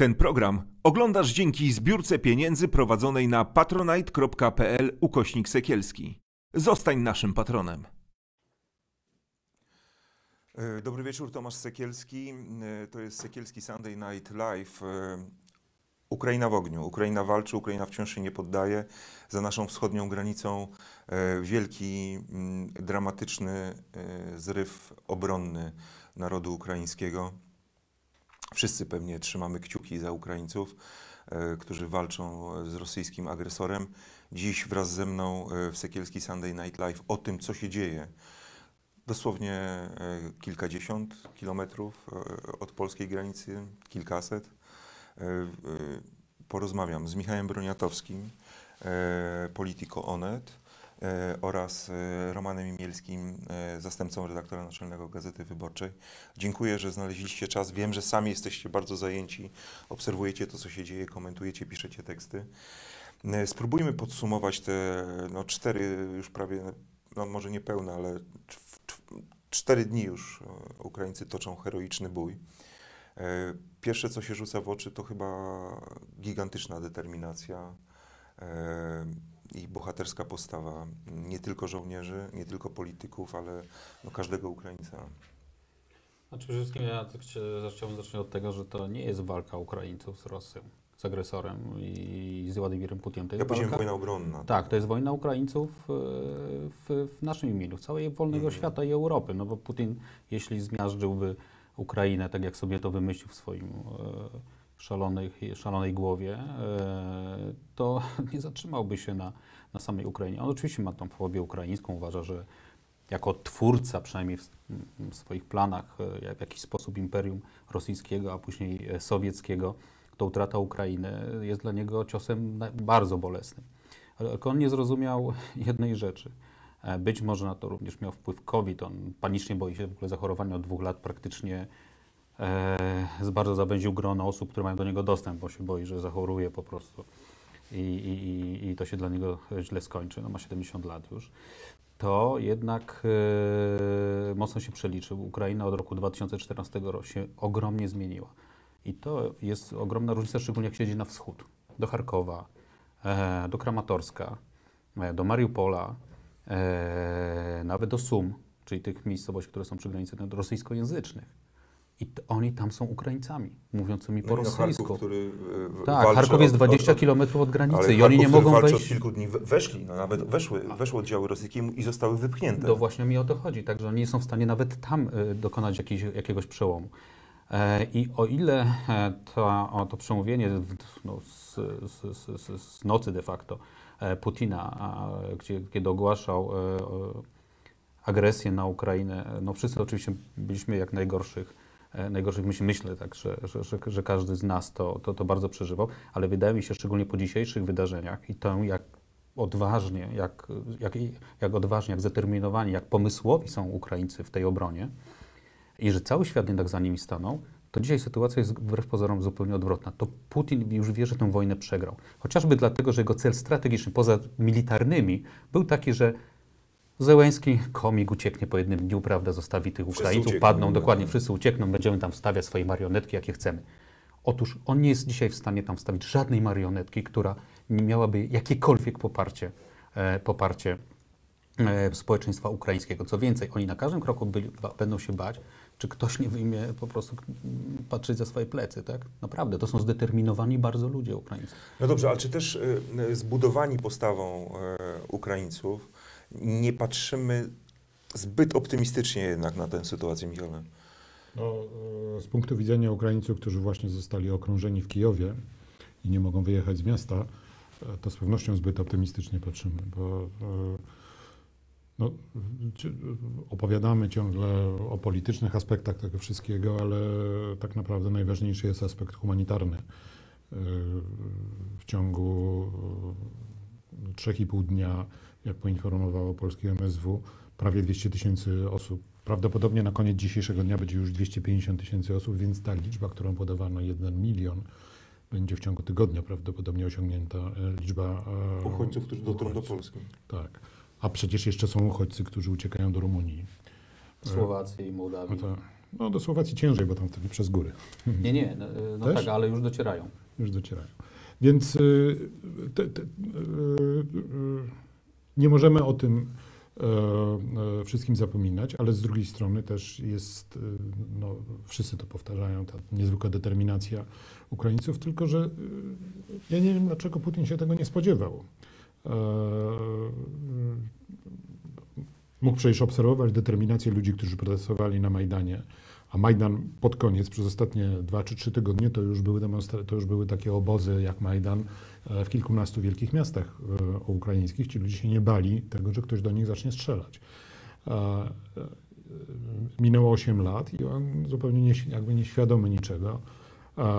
Ten program oglądasz dzięki zbiórce pieniędzy prowadzonej na patronite.pl ukośnik sekielski. Zostań naszym patronem. E, Dobry wieczór, Tomasz Sekielski. E, To jest Sekielski Sunday Night Live. E, Ukraina w ogniu. Ukraina walczy, Ukraina wciąż się nie poddaje. Za naszą wschodnią granicą wielki, mm, dramatyczny zryw obronny narodu ukraińskiego. Wszyscy pewnie trzymamy kciuki za Ukraińców, e, którzy walczą z rosyjskim agresorem. Dziś wraz ze mną e, w Sekielski Sunday Night Live o tym, co się dzieje dosłownie e, kilkadziesiąt kilometrów od polskiej granicy, kilkaset. Porozmawiam z Michałem Broniatowskim, Politico Onet oraz e, Romanem Imielskim, e, zastępcą redaktora naczelnego Gazety Wyborczej. Dziękuję, że znaleźliście czas. Wiem, że sami jesteście bardzo zajęci, obserwujecie to, co się dzieje, komentujecie, piszecie teksty. E, Spróbujmy podsumować te no, cztery już prawie, no może nie pełne, ale cz- cz- cztery dni już e, Ukraińcy toczą heroiczny bój. E, Pierwsze, co się rzuca w oczy, to chyba gigantyczna determinacja e, i bohaterska postawa nie tylko żołnierzy, nie tylko polityków, ale no, każdego Ukraińca. Znaczy przede wszystkim ja chciałbym zacząć od tego, że to nie jest walka Ukraińców z Rosją, z agresorem i z Władimirem Putinem. To Ja jest powiedziałem walka, wojna obronna. tak, to jest wojna Ukraińców e, w, w naszym imieniu, w całej wolnego Mhm. świata i Europy. No bo Putin, jeśli zmiażdżyłby Ukrainę, tak jak sobie to wymyślił w swoim e, szalonej, głowie, e, to nie zatrzymałby się na, na samej Ukrainie. On oczywiście ma tą fobię ukraińską, uważa, że jako twórca, przynajmniej w, w swoich planach, e, w jakiś sposób imperium rosyjskiego, a później sowieckiego, to utrata Ukrainy jest dla niego ciosem bardzo bolesnym. Ale on nie zrozumiał jednej rzeczy. E, Być może na to również miał wpływ COVID. On panicznie boi się w ogóle zachorowania od dwóch lat. Praktycznie bardzo zawęził grono osób, które mają do niego dostęp, bo się boi, że zachoruje po prostu i, i, i- to się dla niego źle skończy. No ma 70 lat już to jednak e, mocno się przeliczył. Ukraina od roku 2014 roku się ogromnie zmieniła. I to jest ogromna różnica, szczególnie jak się jedzie na wschód, do Charkowa, e, do Kramatorska, e, do Mariupola, e, nawet do Sum, czyli tych miejscowości, które są przy granicy rosyjskojęzycznych. I oni tam są Ukraińcami, mówiącymi po No no rosyjsku. Charków, który e, tak, Charków jest od- 20 od- kilometrów od granicy i oni nie Charków, mogą wejść. od kilku dni we- weszli, no nawet weszły, weszły oddziały rosyjskie i zostały wypchnięte. To właśnie mi o to chodzi, tak, że oni nie są w stanie nawet tam e, dokonać jakiejś, jakiegoś przełomu. E, I o ile e, to, to przemówienie no, z, z, z, z, nocy de facto e, Putina, a, gdzie, kiedy ogłaszał e, agresję na Ukrainę, e, no wszyscy oczywiście byliśmy jak najgorszych, e, najgorszych myśli, myślę tak, że, że, że, że każdy z nas to, to, to bardzo przeżywał, ale wydaje mi się, szczególnie po dzisiejszych wydarzeniach i to jak odważnie, jak, jak, jak odważnie, jak zdeterminowani, jak pomysłowi są Ukraińcy w tej obronie i że cały świat jednak za nimi stanął, to dzisiaj sytuacja jest wbrew pozorom zupełnie odwrotna. To Putin już wie, że tę wojnę przegrał. Chociażby dlatego, że jego cel strategiczny, poza militarnymi, był taki, że Zełęński komik ucieknie po jednym dniu, prawda, zostawi tych Wszyscy Ukraińców, uciekną, padną, no. dokładnie, wszyscy uciekną, będziemy tam wstawiać swoje marionetki, jakie chcemy. Otóż on nie jest dzisiaj w stanie tam wstawić żadnej marionetki, która nie miałaby jakiekolwiek poparcie, e, poparcie e, społeczeństwa ukraińskiego. Co więcej, oni na każdym kroku byli, ba, będą się bać, czy ktoś nie wyjmie po prostu mm, patrzeć za swoje plecy, tak? Naprawdę, to są zdeterminowani bardzo ludzie ukraińscy. No dobrze, ale czy też e, zbudowani postawą e, Ukraińców nie patrzymy zbyt optymistycznie jednak na tę sytuację, Michale? No, e, z punktu widzenia Ukraińców, którzy właśnie zostali okrążeni w Kijowie i nie mogą wyjechać z miasta, e, to z pewnością zbyt optymistycznie patrzymy, bo e, no, opowiadamy ciągle o politycznych aspektach tego wszystkiego, ale tak naprawdę najważniejszy jest aspekt humanitarny. W ciągu e, 3,5 dnia, jak poinformowało polskie MSW, prawie 200 tysięcy osób. Prawdopodobnie na koniec dzisiejszego dnia będzie już 250 tysięcy osób, więc ta liczba, którą podawano, 1 milion, będzie w ciągu tygodnia prawdopodobnie osiągnięta e, liczba e, Uchodźców, którzy dotrą do. Polski. Tak. A przecież jeszcze są uchodźcy, którzy uciekają do Rumunii. Słowacji i No Mołdawii. to, No do Słowacji ciężej, bo tam wtedy przez góry Nie, nie, no, no tak, ale już docierają. już docierają. Więc y, te, te, y, y, nie możemy o tym e, e, wszystkim zapominać, ale z drugiej strony też jest, y, no, wszyscy to powtarzają, ta niezwykła determinacja Ukraińców, tylko że ja nie wiem, dlaczego Putin się tego nie spodziewał. E, Mógł przecież obserwować determinację ludzi, którzy protestowali na Majdanie, a Majdan pod koniec, przez ostatnie dwa czy trzy tygodnie, to już były, to już były takie obozy jak Majdan e, w kilkunastu wielkich miastach e, ukraińskich. Ci ludzie się nie bali tego, że ktoś do nich zacznie strzelać. E, e, Minęło 8 lat i on zupełnie nie, jakby nieświadomy niczego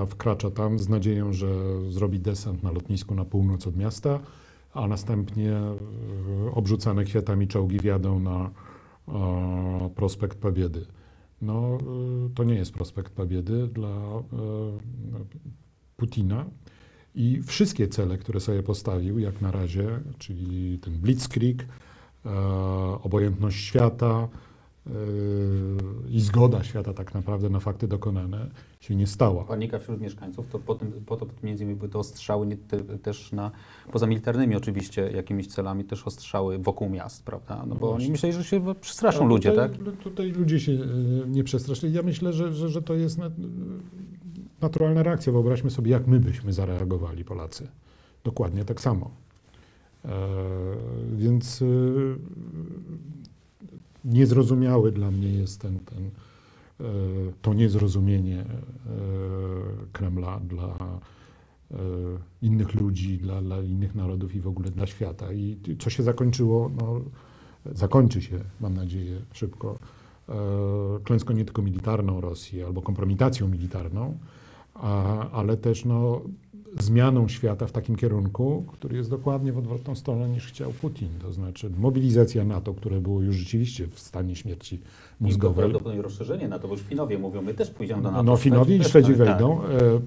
wkracza tam z nadzieją, że zrobi desant na lotnisku na północ od miasta, a następnie e, obrzucane kwiatami czołgi wjadą na e, prospekt Pabiedy. No, to nie jest prospekt Pabiedy dla e, Putina. I wszystkie cele, które sobie postawił, jak na razie, czyli ten blitzkrieg, e, obojętność świata e, i zgoda świata tak naprawdę na fakty dokonane, się nie stała. Panika wśród mieszkańców, to po, tym, po to między innymi były te ostrzały nie, te, też na, poza militarnymi oczywiście jakimiś celami, też ostrzały wokół miast, prawda? No bo oni myśleli, że się przestraszą A ludzie, tutaj, tak? Tutaj ludzie się e, nie przestraszyli. Ja myślę, że, że, że to jest na- naturalna reakcja. Wyobraźmy sobie, jak my byśmy zareagowali, Polacy. Dokładnie tak samo. E, więc e, niezrozumiały dla mnie jest ten, ten, e, to niezrozumienie e, Kremla dla e, innych ludzi, dla, dla innych narodów i w ogóle dla świata. I co się zakończyło, no, zakończy się, mam nadzieję, szybko, e, klęską nie tylko militarną Rosji albo kompromitacją militarną, a, ale też no, zmianą świata w takim kierunku, który jest dokładnie w odwrotną stronę niż chciał Putin. To znaczy mobilizacja NATO, które było już rzeczywiście w stanie śmierci I mózgowej. prawdopodobnie rozszerzenie na to, bo już Finowie mówią, my też pójdziemy do NATO. No, Finowie i Szwedzi wejdą. E, e,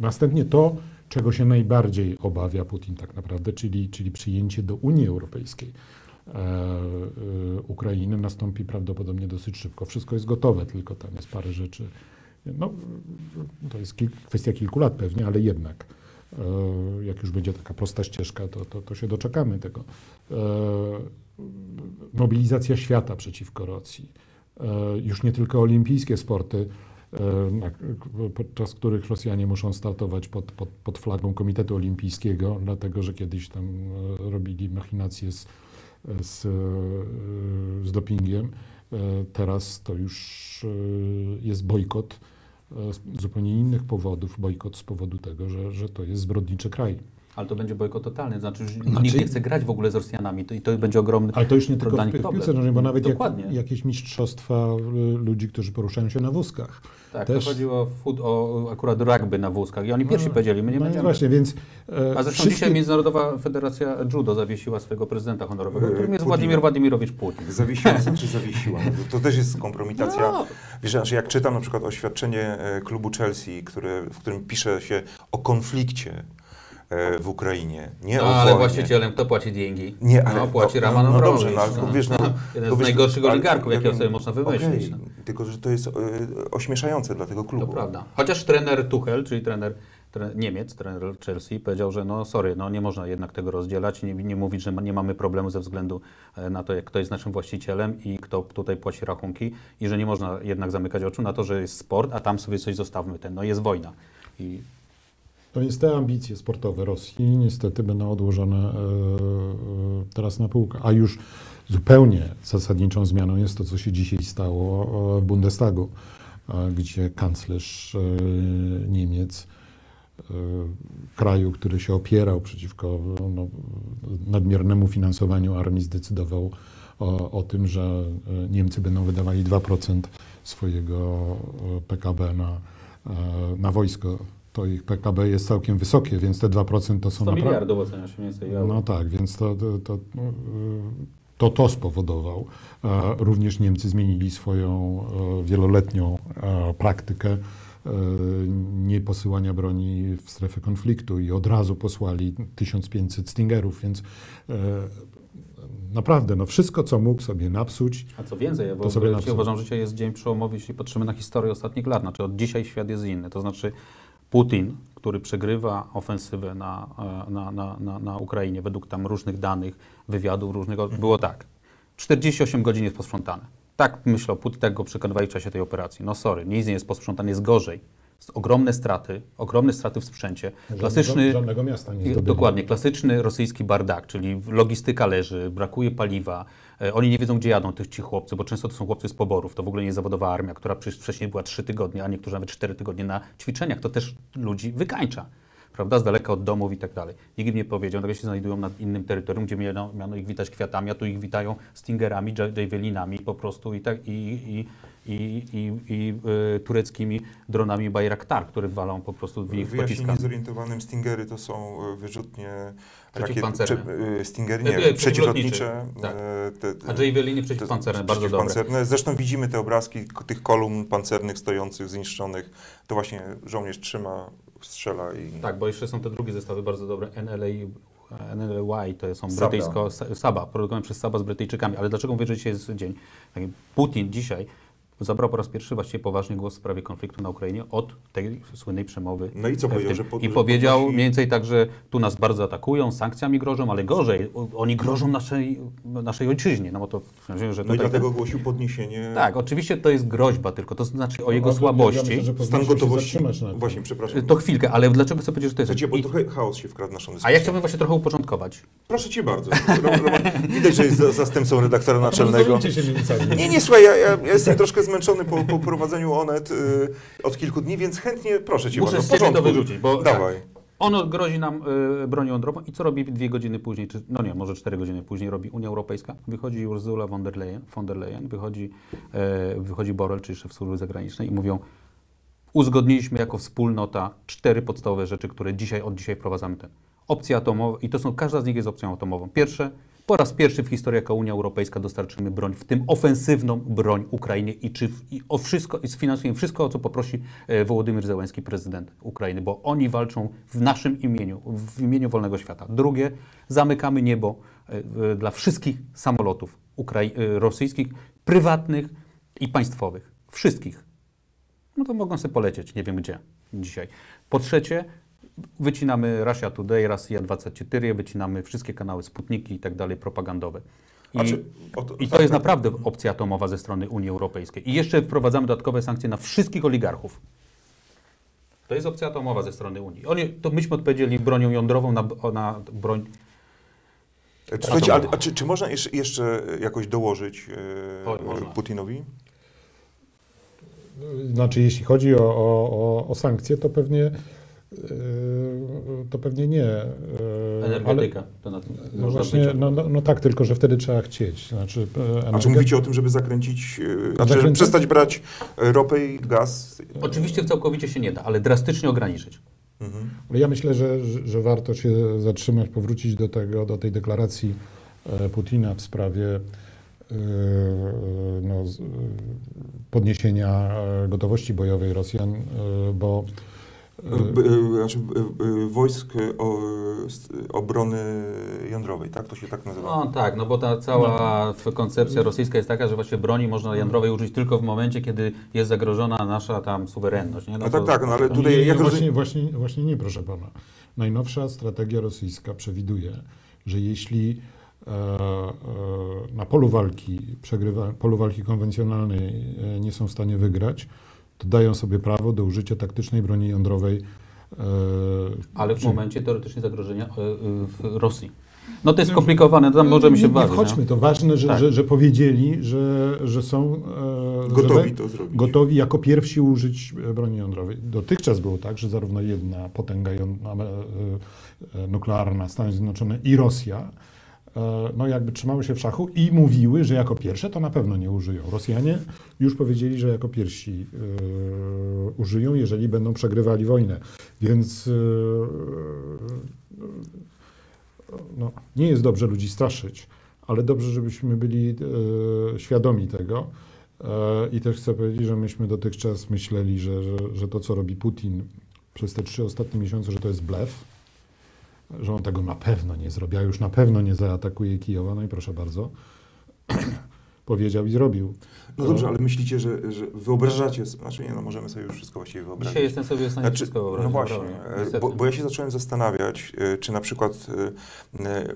Następnie to, czego się najbardziej obawia Putin tak naprawdę, czyli, czyli przyjęcie do Unii Europejskiej e, Ukrainy nastąpi prawdopodobnie dosyć szybko. Wszystko jest gotowe, tylko tam jest parę rzeczy. No, to jest kwestia kilku lat pewnie, ale jednak. e, Jak już będzie taka prosta ścieżka, to, to, to się doczekamy tego. E, Mobilizacja świata przeciwko Rosji. E, Już nie tylko olimpijskie sporty, podczas których Rosjanie muszą startować pod, pod, pod flagą Komitetu Olimpijskiego, dlatego że kiedyś tam robili machinacje z, z, z dopingiem. E, Teraz to już e, jest bojkot e, z zupełnie innych powodów. Bojkot z powodu tego, że, że to jest zbrodniczy kraj. Ale to będzie bojkot totalny, znaczy, że Znaczy- nikt nie chce grać w ogóle z Rosjanami to, i to będzie ogromny Ale to już nie tylko w, problem. piłce nożnej, bo nawet jak, jakieś mistrzostwa y, ludzi, którzy poruszają się na wózkach. Tak, też- to chodziło o, food, o akurat rugby na wózkach i oni pierwsi No, powiedzieli, my nie no będziemy. właśnie, więc e, A zresztą wszystkie- dzisiaj Międzynarodowa Federacja Judo zawiesiła swojego prezydenta honorowego, Yy, którym jest Putina. Władimir Władimirowicz Putin. Zawiesiła, czy zawiesiła? No To, też jest kompromitacja. No. Wiesz, aż jak czytam na przykład oświadczenie e, klubu Chelsea, które, w którym pisze się o konflikcie e, w Ukrainie, nie No, ale właścicielem kto płaci dzięgi? Nie, ale no, płaci no, Roman no, no dobrze, no, no. wiesz, no, Jeden z wiesz, najgorszych oligarchów, ja jakiego wiem, sobie można wymyślić. okej, no. Tylko, że to jest e, ośmieszające dla tego klubu. To prawda. Chociaż trener Tuchel, czyli trener, tre, Niemiec, trener Chelsea, powiedział, że no sorry, no nie można jednak tego rozdzielać, nie, nie mówić, że nie mamy problemu ze względu e, na to, jak kto jest naszym właścicielem i kto tutaj płaci rachunki i że nie można jednak zamykać oczu na to, że jest sport, a tam sobie coś zostawmy, ten, no jest wojna. I To więc te ambicje sportowe Rosji niestety będą odłożone e, e, teraz na półkę. A już zupełnie zasadniczą zmianą jest to, co się dzisiaj stało e, w Bundestagu, gdzie kanclerz Niemiec, kraju, który się opierał przeciwko no, nadmiernemu finansowaniu armii, zdecydował o, o tym, że Niemcy będą wydawali 2% swojego PKB na, na wojsko. To ich PKB jest całkiem wysokie, więc te 2% to są 100 naprawdę... miliardów ocenia się mniej więcej. No tak, więc to to, to, to, to spowodował. Również Niemcy zmienili swoją e, wieloletnią e, praktykę e, nie posyłania broni w strefę konfliktu i od razu posłali 1500 Stingerów, więc naprawdę, no wszystko, co mógł sobie napsuć, A co więcej, ja To sobie napsuł. uważam, że dzisiaj jest dzień przełomowy, jeśli patrzymy na historię ostatnich lat. Znaczy od dzisiaj świat jest inny. To znaczy Putin, który przegrywa ofensywę na, e, na, na, na, na Ukrainie, według tam różnych danych, wywiadów różnego, było tak. 48 godzin jest posprzątane. Tak myślał Putin, tak go przekonywali w czasie tej operacji. No sorry, nic nie jest posprzątane, jest gorzej. Jest ogromne straty, ogromne straty w sprzęcie. Klasyczny, żadnego, żadnego miasta nie zdobyli. Dokładnie, klasyczny rosyjski bardak, czyli logistyka leży, brakuje paliwa, oni nie wiedzą, gdzie jadą tych ci chłopcy, bo często to są chłopcy z poborów, to w ogóle nie zawodowa armia, która przecież wcześniej była trzy tygodnie, a niektórzy nawet cztery tygodnie na ćwiczeniach, to też ludzi wykańcza. Prawda, z daleka od domów i tak dalej. Nikt im nie powiedział, nagle się znajdują na innym terytorium, gdzie miano, miano ich witać kwiatami, a tu ich witają stingerami, ja- javelinami po prostu i, tak, i, i, i, i, i y, tureckimi dronami Bayraktar, które walą po prostu w ich Wyjaśnienie pociskami. zorientowanym Stingery to są e, wyrzutnie Przeciwpancerne. prze- e, Stingery, E, e, nie, przeciwlotnicze. tak. te- A javeliny te- przeciwpancerne, bardzo dobre. przeciwpancerne. Zresztą widzimy te obrazki tych kolumn pancernych stojących, zniszczonych. To właśnie żołnierz trzyma, strzela i... Tak, bo jeszcze są te drugie zestawy bardzo dobre. NLA, NLY to są brytyjsko, Sa- Saba, produkowane przez Saba z Brytyjczykami. Ale dlaczego mówię, że dzisiaj jest dzień? Putin dzisiaj zabrał po raz pierwszy właściwie poważny głos w sprawie konfliktu na Ukrainie od tej słynnej przemowy. No i co powiedział, że pod- I powiedział podnosi- mniej więcej tak, że tu nas bardzo atakują, sankcjami grożą, ale gorzej, oni grożą naszej, naszej ojczyźnie. No bo to w sensie, że No i dlatego głosił podniesienie... Tak, oczywiście to jest groźba tylko, to znaczy o jego No, Ja słabości. myślę, że Stan gotowości... Właśnie, przepraszam. To chwilkę, ale dlaczego chcę powiedzieć, że to jest... Słuchajcie, bo I- trochę chaos się wkradł w naszą A dyskusję. ja chciałbym właśnie trochę uporządkować. Proszę cię bardzo. Widać, że jest za- zastępcą redaktora naczelnego. Nie, nie, słuchaj, ja, ja, ja jestem troszkę zmęczony po, po prowadzeniu Onet y, od kilku dni, więc chętnie, proszę cię Muszę bardzo, z siebie to wyrzucić, bo Dawaj. Ono grozi nam y, bronią jądrową i co robi dwie godziny później, czy, no nie, może cztery godziny później robi Unia Europejska. Wychodzi Ursula von der Leyen, von der Leyen wychodzi, e, wychodzi Borrell, czyli szef służby zagranicznej i mówią, uzgodniliśmy jako wspólnota cztery podstawowe rzeczy, które dzisiaj, od dzisiaj wprowadzamy ten. Opcja atomowa i to są, każda z nich jest opcją atomową. Pierwsze, po raz pierwszy w historii jako Unia Europejska dostarczymy broń, w tym ofensywną broń Ukrainie i, czy w, i o wszystko, i sfinansujemy wszystko, o co poprosi e, Wołodymyr Zełenski, prezydent Ukrainy, bo oni walczą w naszym imieniu, w imieniu wolnego świata. Drugie, zamykamy niebo e, e, dla wszystkich samolotów ukrai- e, rosyjskich, prywatnych i państwowych. Wszystkich no to mogą sobie polecieć, nie wiem gdzie dzisiaj. Po trzecie, wycinamy Russia Today, Rosja 24, wycinamy wszystkie kanały Sputniki i tak dalej propagandowe. I, A to- I to jest naprawdę opcja atomowa ze strony Unii Europejskiej. I jeszcze wprowadzamy dodatkowe sankcje na wszystkich oligarchów. To jest opcja atomowa ze strony Unii. Oni, to myśmy odpowiedzieli bronią jądrową na, na broń. Słuchajcie, ale, a czy, czy można jeszcze, jakoś dołożyć e, można. Putinowi? Znaczy, jeśli chodzi o, o, o, sankcje, to pewnie, yy, to pewnie nie. yy, Energetyka. To na tym Ale, no można właśnie, no, no, no tak, tylko że wtedy trzeba chcieć. Znaczy, e, A czy mówicie o tym, żeby zakręcić, e, znaczy, żeby przestać brać e, ropę i gaz? Oczywiście całkowicie się nie da, ale drastycznie ograniczyć. Mhm. Ale Ja myślę, że, że, warto się zatrzymać, powrócić do tego, do tej deklaracji Putina w sprawie no, podniesienia gotowości bojowej Rosjan, bo wojsk e, o, obrony jądrowej, tak? To się tak nazywa. No tak, no bo ta cała f- koncepcja rosyjska jest taka, że właśnie broni można jądrowej użyć tylko w momencie, kiedy jest zagrożona nasza tam suwerenność. Nie? No to- tak, tak, no ale to- tutaj nie, nie, jak właśnie, rozumiem- właśnie, właśnie nie, proszę pana. Najnowsza strategia rosyjska przewiduje, że jeśli e, e, na polu walki, przegrywa, polu walki konwencjonalnej e, nie są w stanie wygrać, to dają sobie prawo do użycia taktycznej broni jądrowej. e, Ale w momencie teoretycznie zagrożenia e, e, w Rosji. No to jest skomplikowane, tam możemy się bawić. wchodźmy, nie? to ważne, że, Tak. że, że powiedzieli, że, że są e, Gotowi że, to zrobić. gotowi jako pierwsi użyć broni jądrowej. Dotychczas było tak, że zarówno jedna potęga e, e, nuklearna, Stany Zjednoczone i Rosja, e, no jakby trzymały się w szachu i mówiły, że jako pierwsze to na pewno nie użyją. Rosjanie już powiedzieli, że jako pierwsi e, użyją, jeżeli będą przegrywali wojnę. Więc e, no, nie jest dobrze ludzi straszyć, ale dobrze, żebyśmy byli e, świadomi tego. E, I też chcę powiedzieć, że myśmy dotychczas myśleli, że, że, że to, co robi Putin przez te trzy ostatnie miesiące, że to jest blef. Że on tego na pewno nie zrobi, a już na pewno nie zaatakuje Kijowa, no i proszę bardzo, powiedział i zrobił. No dobrze, ale myślicie, że, że wyobrażacie, znaczy nie, no możemy sobie już wszystko właściwie wyobrazić. Dzisiaj jestem sobie w stanie Znaczy, wszystko wyobrazić. no właśnie, e, bo, bo ja się zacząłem zastanawiać, e, czy na przykład e,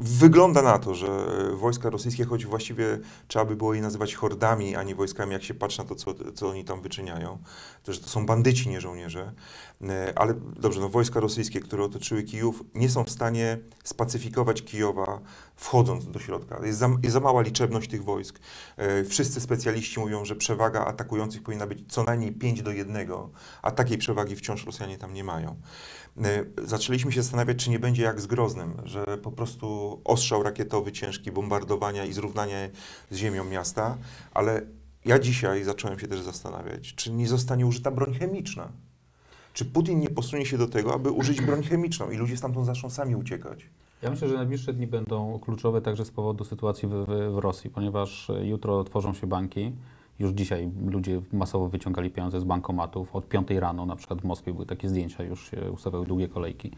wygląda na to, że wojska rosyjskie, choć właściwie trzeba by było je nazywać hordami, a nie wojskami, jak się patrzy na to, co, co oni tam wyczyniają, to że to są bandyci, nie żołnierze, E, ale dobrze, no wojska rosyjskie, które otoczyły Kijów, nie są w stanie spacyfikować Kijowa wchodząc do środka. Jest za, jest za mała liczebność tych wojsk. E, Wszyscy specjaliści mówią, że przewaga atakujących powinna być co najmniej 5 do 1, a takiej przewagi wciąż Rosjanie tam nie mają. E, Zaczęliśmy się zastanawiać, czy nie będzie jak z Groznem, że po prostu ostrzał rakietowy ciężki, bombardowania i zrównanie z ziemią miasta, ale ja dzisiaj zacząłem się też zastanawiać, czy nie zostanie użyta broń chemiczna. Czy Putin nie posunie się do tego, aby użyć broń chemiczną i ludzie stamtąd zaczną sami uciekać? Ja myślę, że najbliższe dni będą kluczowe także z powodu sytuacji w, w, w Rosji, ponieważ e, jutro otworzą się banki. Już dzisiaj ludzie masowo wyciągali pieniądze z bankomatów. Od 5 rano, na przykład w Moskwie były takie zdjęcia, już się ustawiały długie kolejki.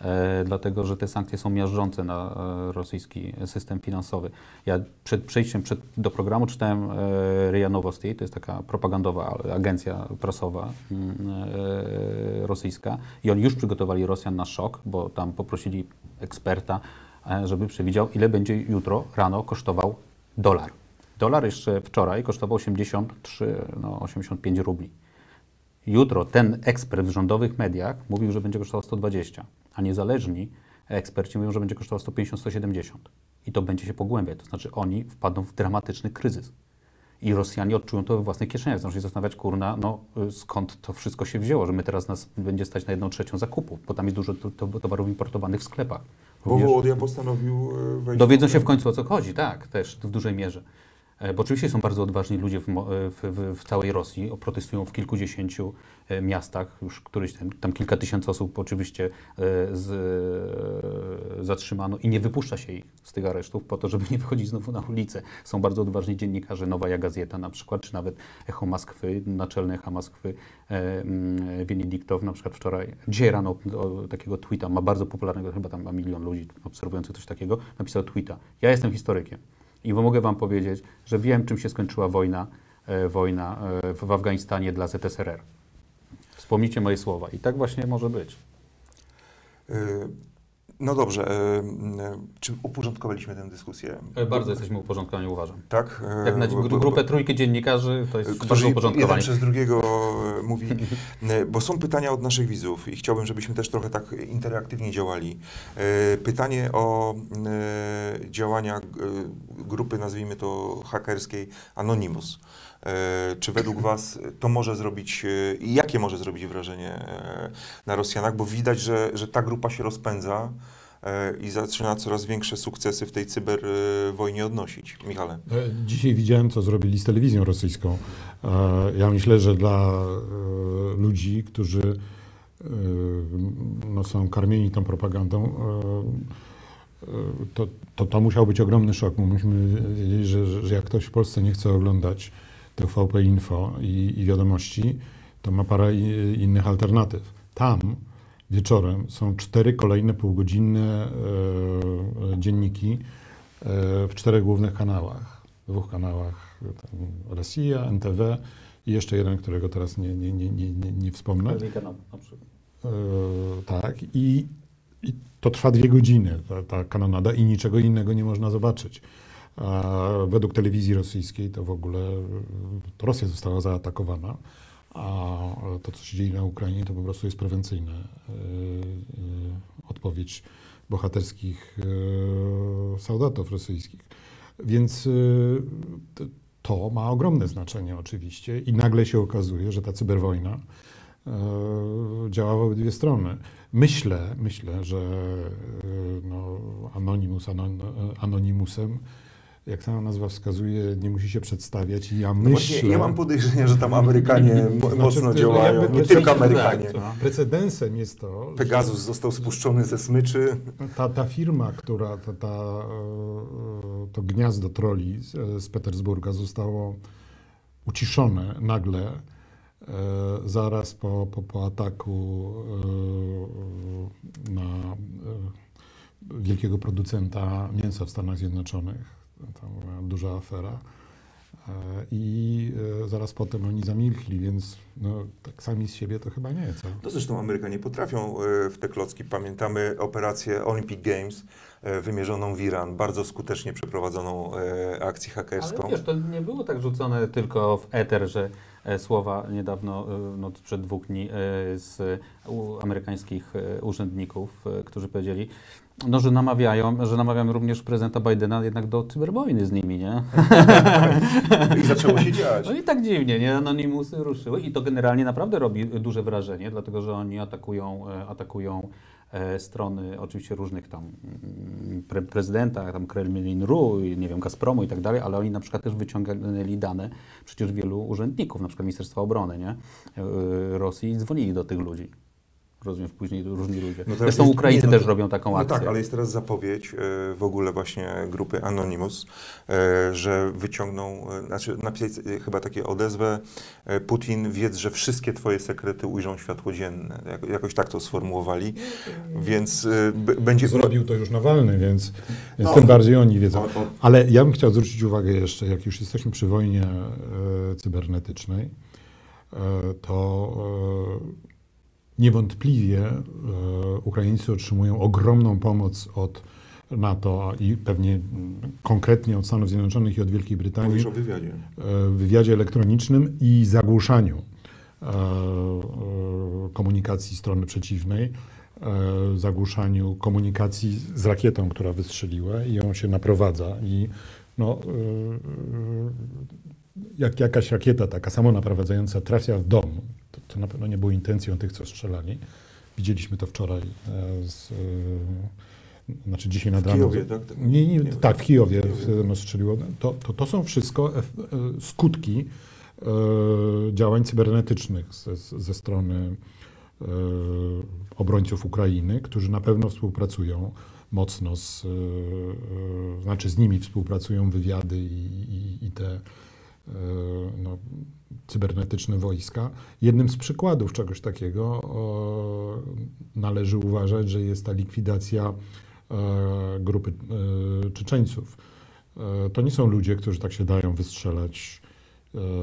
E, dlatego, że te sankcje są miażdżące na e, rosyjski system finansowy. Ja przed przejściem przed, do programu czytałem e, RIA Novosti, to jest taka propagandowa agencja prasowa mm, e, rosyjska i oni już przygotowali Rosjan na szok, bo tam poprosili eksperta, e, żeby przewidział, ile będzie jutro rano kosztował dolar. Dolar jeszcze wczoraj kosztował 83, no 85 rubli. Jutro ten ekspert w rządowych mediach mówił, że będzie kosztował 120, a niezależni eksperci mówią, że będzie kosztował 150-170. I to będzie się pogłębiać, to znaczy oni wpadną w dramatyczny kryzys. I Rosjanie odczują to we własnych kieszeniach. Zaczną się zastanawiać, kurna, no skąd to wszystko się wzięło, że my teraz nas będzie stać na jedną trzecią zakupów, bo tam jest dużo to, to, towarów importowanych w sklepach. Bo Wołodia postanowił e, wejść... Dowiedzą się w końcu o co chodzi, tak, też w dużej mierze. E, Bo oczywiście są bardzo odważni ludzie e, w, w, w całej Rosji, protestują w kilkudziesięciu e, miastach, już któryś tam, kilka tysięcy osób oczywiście z, zatrzymano i nie wypuszcza się ich z tych aresztów po to, żeby nie wychodzić znowu na ulicę. Są bardzo odważni dziennikarze, Nowa Gazeta na przykład, czy nawet Echo Moskwy, naczelne Echo Moskwy, e, mm, na przykład wczoraj, dzisiaj rano takiego tweeta, ma bardzo popularnego, chyba tam ma milion ludzi obserwujących coś takiego, napisał tweeta. Ja jestem historykiem i mogę wam powiedzieć, że wiem, czym się skończyła wojna, e, wojna e, w, Afganistanie dla ZSRR. Wspomnijcie moje słowa. I tak właśnie może być. E, No dobrze, e, m, czy uporządkowaliśmy tę dyskusję? Bardzo jesteśmy uporządkowani, uważam. Tak? e, Jak na grupę trójki dziennikarzy, to jest którzy jeden przez drugiego e, mówi, e, bo są pytania od naszych widzów i chciałbym, żebyśmy też trochę tak interaktywnie działali. E, Pytanie o e, działania e, grupy, nazwijmy to hakerskiej Anonymous. E, Czy według Was to może zrobić, e, i jakie może zrobić wrażenie e, na Rosjanach? Bo widać, że, że ta grupa się rozpędza i zaczyna coraz większe sukcesy w tej cyberwojnie odnosić. Michale. Dzisiaj widziałem, co zrobili z telewizją rosyjską. Ja myślę, że dla ludzi, którzy no, są karmieni tą propagandą, to, to, to musiał być ogromny szok. Myśmy wiedzieli, że że jak ktoś w Polsce nie chce oglądać TVP Info i, i wiadomości, to ma parę innych alternatyw. Tam wieczorem są cztery kolejne półgodzinne e, dzienniki e, w czterech głównych kanałach. Dwóch kanałach, tam Rosja, NTV i jeszcze jeden, którego teraz nie, nie, nie, nie, nie, wspomnę. Na przykład. E, tak, i, i to trwa dwie godziny, ta, ta kanonada, i niczego innego nie można zobaczyć. A według telewizji rosyjskiej to w ogóle Rosja została zaatakowana, a to, co się dzieje na Ukrainie, to po prostu jest prewencyjna e, e, odpowiedź bohaterskich e, soldatów rosyjskich. Więc to, ma ogromne znaczenie oczywiście i nagle się okazuje, że ta cyberwojna e, działa w obydwie strony. Myślę, myślę, że no, Anonymous anon, Anonymusem, jak ta nazwa wskazuje, nie musi się przedstawiać i ja No myślę... właśnie, ja mam podejrzenie, że tam Amerykanie Znaczy, mocno działają, nie tylko tak, Amerykanie. to- Precedensem jest to, że Pegasus został spuszczony ze smyczy. ta, ta firma, która, ta, ta, e, to gniazdo troli z, z Petersburga zostało uciszone nagle zaraz po, po, po ataku na wielkiego producenta mięsa w Stanach Zjednoczonych. To była duża afera. I zaraz potem oni zamilkli, więc no, tak sami z siebie to chyba nie. Co? No zresztą Amerykanie potrafią w te klocki. Pamiętamy operację Olympic Games wymierzoną w Iran, bardzo skutecznie przeprowadzoną akcję hakerską. Ale wiesz, to nie było tak rzucone tylko w eter, że E, słowa niedawno, e, no, przed dwóch dni, e, z amerykańskich urzędników, którzy powiedzieli, no, że namawiają, że namawiam również prezydenta Bidena jednak do cyberwojny z nimi, nie? I zaczęło się dziać. No i tak dziwnie, nie? Anonimusy ruszyły i to generalnie naprawdę robi duże wrażenie, dlatego że oni atakują, atakują E, strony oczywiście różnych tam mm, pre prezydenta, tam Kremlin.ru, nie wiem, Gazpromu i tak dalej, ale oni na przykład też wyciągali dane przecież wielu urzędników, na przykład Ministerstwa Obrony, nie? E, Rosji i dzwonili do tych ludzi rozumiesz, później różni ludzie. No Zresztą jest, Ukraińcy nie, no, też robią taką no akcję. tak, ale jest teraz zapowiedź e, w ogóle właśnie grupy Anonymous, e, że wyciągną, e, znaczy napisać chyba takie odezwę, Putin wiedz, że wszystkie twoje sekrety ujrzą światło dzienne. jakoś tak to sformułowali, więc będzie... Zrobił to już Nawalny, więc, więc no. tym bardziej oni wiedzą. Ale ja bym chciał zwrócić uwagę jeszcze, jak już jesteśmy przy wojnie cybernetycznej, to Niewątpliwie e, Ukraińcy otrzymują ogromną pomoc od NATO i pewnie konkretnie od Stanów Zjednoczonych i od Wielkiej Brytanii. Mówisz o wywiadzie. E, w wywiadzie elektronicznym i zagłuszaniu e, komunikacji strony przeciwnej, zagłuszaniu komunikacji z rakietą, która wystrzeliła i ją się naprowadza. I no, jak jakaś rakieta taka samonaprowadzająca trafia w dom, to, to na pewno nie było intencją tych, co strzelali. Widzieliśmy to wczoraj e, z, e, znaczy dzisiaj nad ranem. W Kijowie, tak? Nie, nie, nie, tak, w Kijowie, no, strzeliło. To, to, to są wszystko e, skutki działań cybernetycznych ze, ze strony obrońców Ukrainy, którzy na pewno współpracują mocno z, znaczy z nimi współpracują wywiady i, i, i te no, cybernetyczne wojska. Jednym z przykładów czegoś takiego o, należy uważać, że jest ta likwidacja e, grupy e, Czeczeńców. E, to nie są ludzie, którzy tak się dają wystrzelać E,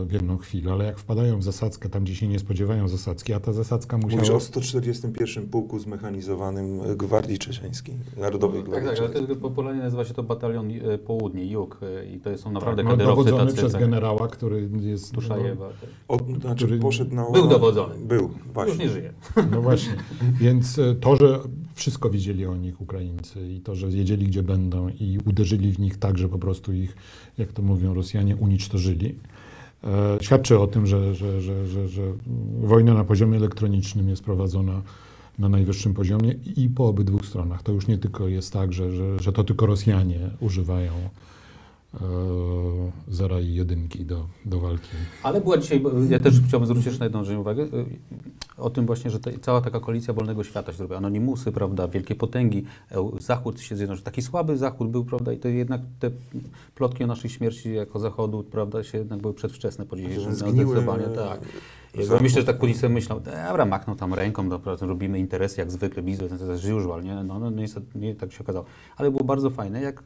w jedną chwilę, ale jak wpadają w zasadzkę tam, gdzie się nie spodziewają zasadzki, a ta zasadzka musiała... Mówisz o 141 Pułku Zmechanizowanym Gwardii Czeczeńskiej, Narodowej Gwardii Tak, tak, ale popularnie nazywa się to Batalion e, Południe, Jug e, i to są naprawdę tak, no, dowodzony tacy, przez tak. generała, który jest... Tuszajewa. No, tak. znaczy który... poszedł na... Był dowodzony. Był, właśnie. Już nie żyje. No właśnie, więc to, że wszystko wiedzieli o nich Ukraińcy i to, że wiedzieli, gdzie będą i uderzyli w nich tak, że po prostu ich, jak to mówią Rosjanie, unicztożyli, E, świadczy o tym, że, że, że, że, że wojna na poziomie elektronicznym jest prowadzona na najwyższym poziomie i po obydwu stronach. To już nie tylko jest tak, że, że, że to tylko Rosjanie używają E, zera i jedynki do, do walki. Ale była dzisiaj, ja też chciałbym zwrócić jeszcze na jedną rzecz uwagę, e, o tym właśnie, że te, cała taka koalicja wolnego świata się zrobiła, anonimusy, prawda, wielkie potęgi, Zachód się zjednoczył, taki słaby Zachód był, prawda, i to jednak te plotki o naszej śmierci jako Zachodu, prawda, się jednak były przedwczesne po dzisiejszym zdecydowanie, tak. Ja myślę, że tak policja myślał, dobra, machnął tam ręką, dobra, robimy interesy jak zwykle, biznes as usual, nie? No, no niestety nie tak się okazało. Ale było bardzo fajne, jak,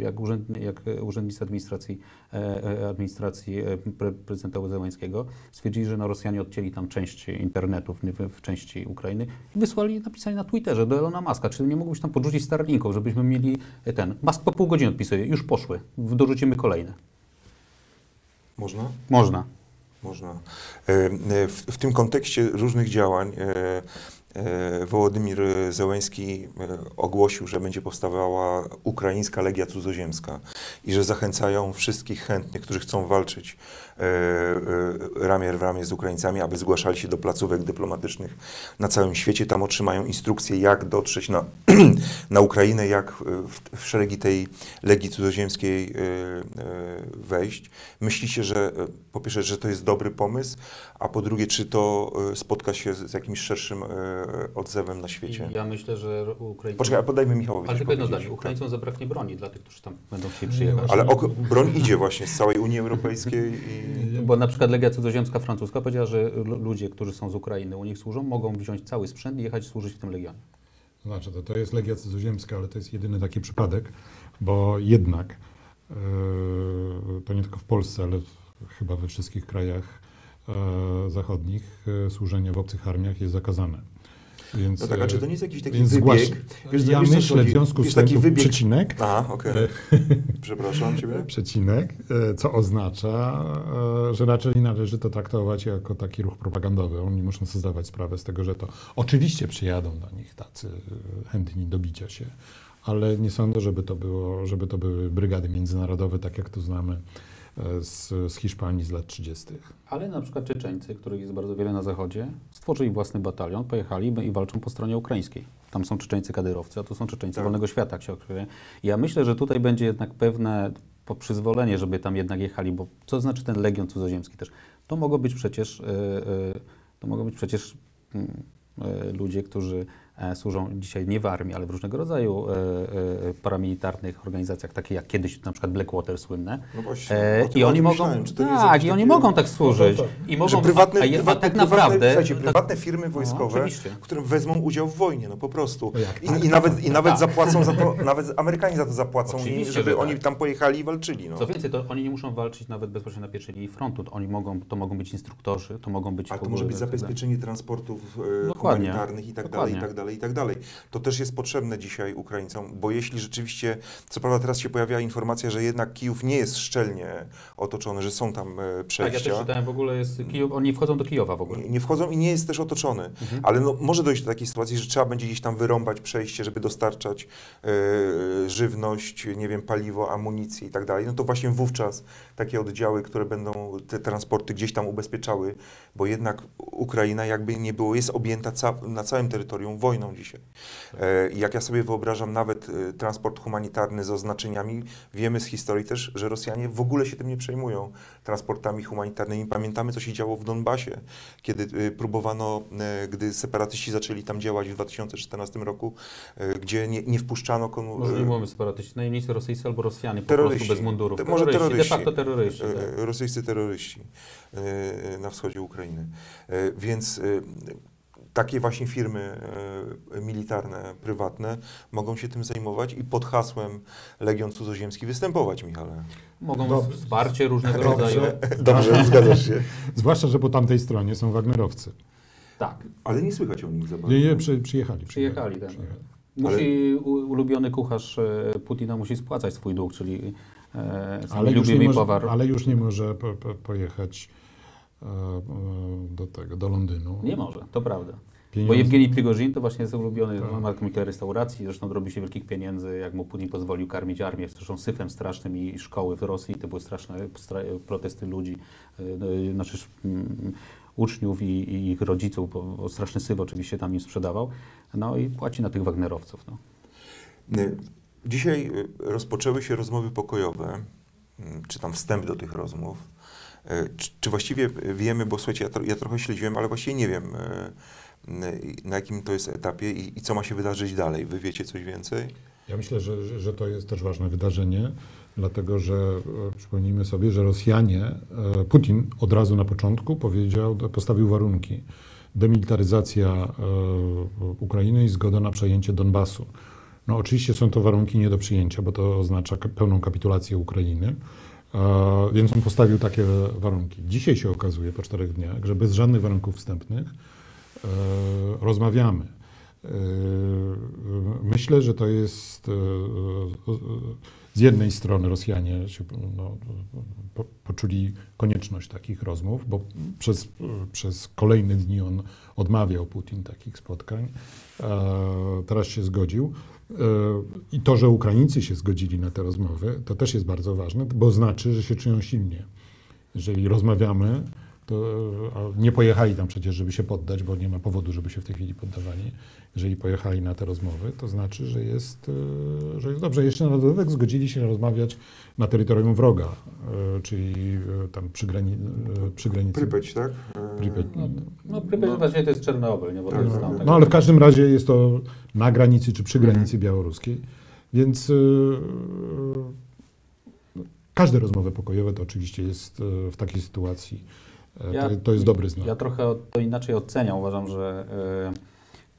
jak, urząd, jak urzędnicy administracji, e, e, administracji e, prezydenta Zełańskiego stwierdzili, że no, Rosjanie odcięli tam część internetów w, w części Ukrainy i wysłali, napisali na Twitterze do Elona Muska, czy nie mógłbyś tam podrzucić Starlinków, żebyśmy mieli ten. Musk po pół godziny odpisuje, już poszły, dorzucimy kolejne. Można? Można. Można. W, w tym kontekście różnych działań E, Wołodymir Zełęński e, ogłosił, że będzie powstawała ukraińska legia cudzoziemska i że zachęcają wszystkich chętnych, którzy chcą walczyć e, ramię w ramię z Ukraińcami, aby zgłaszali się do placówek dyplomatycznych na całym świecie. Tam otrzymają instrukcje, jak dotrzeć na, na Ukrainę, jak w, w szeregi tej legii cudzoziemskiej wejść. Myślicie, że po pierwsze, że to jest dobry pomysł, a po drugie, czy to spotka się z jakimś szerszym odzewem na świecie. Ja myślę, że Ukraińcom... Poczekaj, podajmy Michałowi Ale tylko jedno zdanie. Ukraińcom zabraknie broni dla tych, którzy tam będą chcieli przyjechać. Ale ok, broń idzie właśnie z całej Unii Europejskiej i... Bo na przykład Legia Cudzoziemska francuska powiedziała, że lu- ludzie, którzy są z Ukrainy, u nich służą, mogą wziąć cały sprzęt i jechać służyć w tym Legionie. Znaczy, to, to jest Legia Cudzoziemska, ale to jest jedyny taki przypadek, bo jednak e, to nie tylko w Polsce, ale w, chyba we wszystkich krajach e, zachodnich e, służenie w obcych armiach jest zakazane. Więc, No tak, a e, czy to nie jest jakiś taki więc wybieg? zgłasz- Wiesz, ja wiesz, myślę w związku z tym, wybieg- przecinek, Aha, okej. Przepraszam Ciebie. przecinek, e, co oznacza, e, że raczej należy to traktować jako taki ruch propagandowy. Oni muszą sobie zdawać sprawę z tego, że to oczywiście przyjadą do nich tacy e, chętni do bicia się, ale nie sądzę, żeby to, było, żeby to były brygady międzynarodowe, tak jak to znamy e, z, z Hiszpanii z lat 30. Ale na przykład Czeczeńcy, których jest bardzo wiele na zachodzie, stworzyli własny batalion, pojechali i walczą po stronie ukraińskiej. Tam są Czeczeńcy kadyrowcy, a tu są Czeczeńcy Tak. wolnego świata, jak się okazuje. I Ja myślę, że tutaj będzie jednak pewne przyzwolenie, żeby tam jednak jechali, bo co znaczy ten Legion Cudzoziemski też? To mogą być przecież, e, e, to mogą być przecież mm, e, ludzie, którzy służą dzisiaj nie w armii, ale w różnego rodzaju e, e, paramilitarnych organizacjach, takie jak kiedyś na przykład Blackwater słynne. No właśnie, E, tym- I oni mogą, nie jest tak, jakieś i oni mogą tak służyć. I mogą, prywatne, a, prywatne, a tak prywatne, naprawdę, tak, prywatne firmy wojskowe, oczywiście. które wezmą udział w wojnie, no po prostu. I, tak? nawet, i nawet Tak. zapłacą za to, nawet Amerykanie za to zapłacą, żeby że oni tak. tam pojechali i walczyli. No. Co więcej, to oni nie muszą walczyć nawet bezpośrednio na pierwszej linii frontu. Oni mogą, to mogą być instruktorzy, to mogą być A w to może być zabezpieczenie transportów e, humanitarnych i tak dalej, i tak dalej, i tak dalej. To też jest potrzebne dzisiaj Ukraińcom, bo jeśli rzeczywiście, co prawda teraz się pojawiała informacja, że jednak Kijów nie jest szczelnie otoczony, że są tam e, Tak, ja przejścia. też czytałem w ogóle, jest Kijów, oni wchodzą do Kijowa w ogóle. Nie- Nie wchodzą i nie jest też otoczony. Mhm. Ale no, może dojść do takiej sytuacji, że trzeba będzie gdzieś tam wyrąbać przejście, żeby dostarczać e, żywność, nie wiem, paliwo, amunicję i tak dalej. No to właśnie wówczas takie oddziały, które będą te transporty gdzieś tam ubezpieczały, bo jednak Ukraina jakby nie było, jest objęta ca na całym terytorium wojną dzisiaj. E, jak ja sobie wyobrażam nawet e, transport humanitarny z oznaczeniami, wiemy z historii też, że Rosjanie w ogóle się tym nie przejmują transportami humanitarnymi. Pamiętamy, co się działo w Donbasie, kiedy y, próbowano, gdy separatyści zaczęli tam działać w 2014 roku, gdzie nie, nie wpuszczano konu, Może nie y, mówimy separatyści, najemnicy rosyjscy albo Rosjanie po terroryści. prostu bez mundurów. Te- może De terroryści. facto terroryści. Tak. rosyjscy terroryści na wschodzie Ukrainy. Więc takie właśnie firmy y, militarne, prywatne mogą się tym zajmować i pod hasłem Legion Cudzoziemski występować, Michale. Mogą Dobrze. wsparcie różnego rodzaju. Dobrze, zgadzasz się. Zwłaszcza, że po tamtej stronie są Wagnerowcy. Tak, Ale nie słychać o nich za bardzo. Nie, nie, przy, przyjechali. przyjechali. Tak. przyjechali. Musi, u- ulubiony kucharz e, Putina musi spłacać swój dług, czyli e, Ale już, nie lubimy może, ale już nie może po, po, pojechać e, e, do tego, do Londynu. Nie może, to prawda. Bo Pieniądze- Jewgeni Prigorzin to właśnie jest ulubiony, Tak. ma kilka restauracji, zresztą robi się wielkich pieniędzy, jak mu Putin pozwolił karmić armię, zresztą syfem strasznym i szkoły w Rosji, to były straszne stra- protesty ludzi, yy, znaczy mm, uczniów i, i ich rodziców, bo, bo straszny syf oczywiście tam im sprzedawał, no i płaci na tych Wagnerowców. No. Dzisiaj rozpoczęły się rozmowy pokojowe, y, czy tam wstęp do tych rozmów. Y, Czy, właściwie wiemy, bo słuchajcie, ja, ja trochę śledziłem, ale właściwie nie wiem, y, y, na jakim to jest etapie i, i co ma się wydarzyć dalej. Wy wiecie coś więcej? Ja myślę, że, że, to jest też ważne wydarzenie, dlatego że e, przypomnijmy sobie, że Rosjanie, e, Putin od razu na początku powiedział, postawił warunki. Demilitaryzacja e, Ukrainy i zgoda na przejęcie Donbasu. No oczywiście są to warunki nie do przyjęcia, bo to oznacza pełną kapitulację Ukrainy. E, Więc on postawił takie warunki. Dzisiaj się okazuje po czterech dniach, że bez żadnych warunków wstępnych e, rozmawiamy. E, Myślę, że to jest z jednej strony Rosjanie się no, po, poczuli konieczność takich rozmów, bo przez, przez kolejne dni on odmawiał Putin takich spotkań. Teraz się zgodził. E, I to, że Ukraińcy się zgodzili na te rozmowy, to też jest bardzo ważne, bo znaczy, że się czują silnie. Jeżeli rozmawiamy, nie pojechali tam przecież, żeby się poddać, bo nie ma powodu, żeby się w tej chwili poddawali. Jeżeli pojechali na te rozmowy, to znaczy, że jest, e, że jest dobrze. Jeszcze na dodatek zgodzili się rozmawiać na terytorium wroga, e, czyli e, tam przy, grani, przy granicy. Prypeć, tak? Prypeć. No, no Prypeć właściwie to jest Czernobyl, nie? Bo to Tak, jest tak, tam, tak. No ale w każdym razie jest to na granicy czy przy granicy białoruskiej, więc każde rozmowy pokojowe to oczywiście jest w takiej sytuacji, Ja- to, to jest dobry znak. Ja trochę to inaczej oceniam. Uważam, że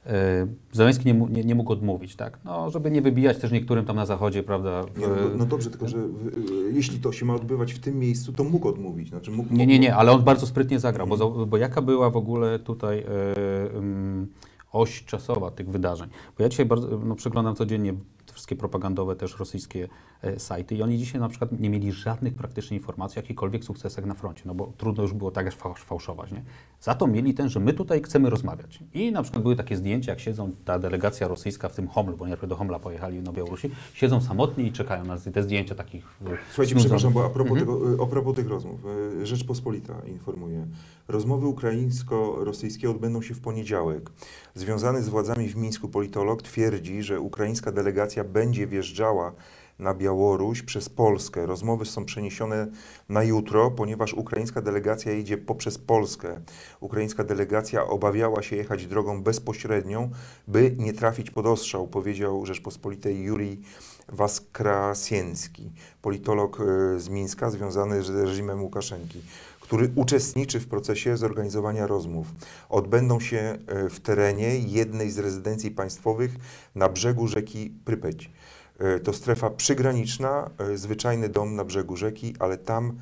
e, e, Zeleński nie, nie, nie mógł odmówić, tak? No, żeby nie wybijać też niektórym tam na zachodzie, prawda? w- Nie, no, no dobrze, tylko że w, jeśli to się ma odbywać w tym miejscu, to mógł odmówić. Znaczy mógł, Nie, nie, nie, ale on bardzo sprytnie zagrał, bo, za- bo jaka była w ogóle tutaj e, ym, oś czasowa tych wydarzeń? Bo ja dzisiaj bardzo, no, przeglądam codziennie wszystkie propagandowe też rosyjskie e, sajty i oni dzisiaj na przykład nie mieli żadnych praktycznie informacji o jakichkolwiek sukcesach na froncie, no bo trudno już było tak aż fałsz- fałszować, nie? Za to mieli ten, że my tutaj chcemy rozmawiać. I na przykład były takie zdjęcia, jak siedzą ta delegacja rosyjska w tym Homlu, bo najpierw do Homla pojechali na Białorusi, siedzą samotnie i czekają na te zdjęcia takich e, Słuchajcie, przepraszam, bo a propos, Mhm. tego, y, a propos tych rozmów, Rzeczpospolita informuje. Rozmowy ukraińsko-rosyjskie odbędą się w poniedziałek. Związany z władzami w Mińsku politolog twierdzi, że ukraińska delegacja będzie wjeżdżała na Białoruś przez Polskę. Rozmowy są przeniesione na jutro, ponieważ ukraińska delegacja idzie poprzez Polskę. Ukraińska delegacja obawiała się jechać drogą bezpośrednią, by nie trafić pod ostrzał, powiedział Rzeczpospolitej Jurij Waskrasienski, politolog e, z Mińska związany z reżimem Łukaszenki, który uczestniczy w procesie zorganizowania rozmów. Odbędą się e, w terenie jednej z rezydencji państwowych na brzegu rzeki Prypeć. E, To strefa przygraniczna, e, zwyczajny dom na brzegu rzeki, ale tam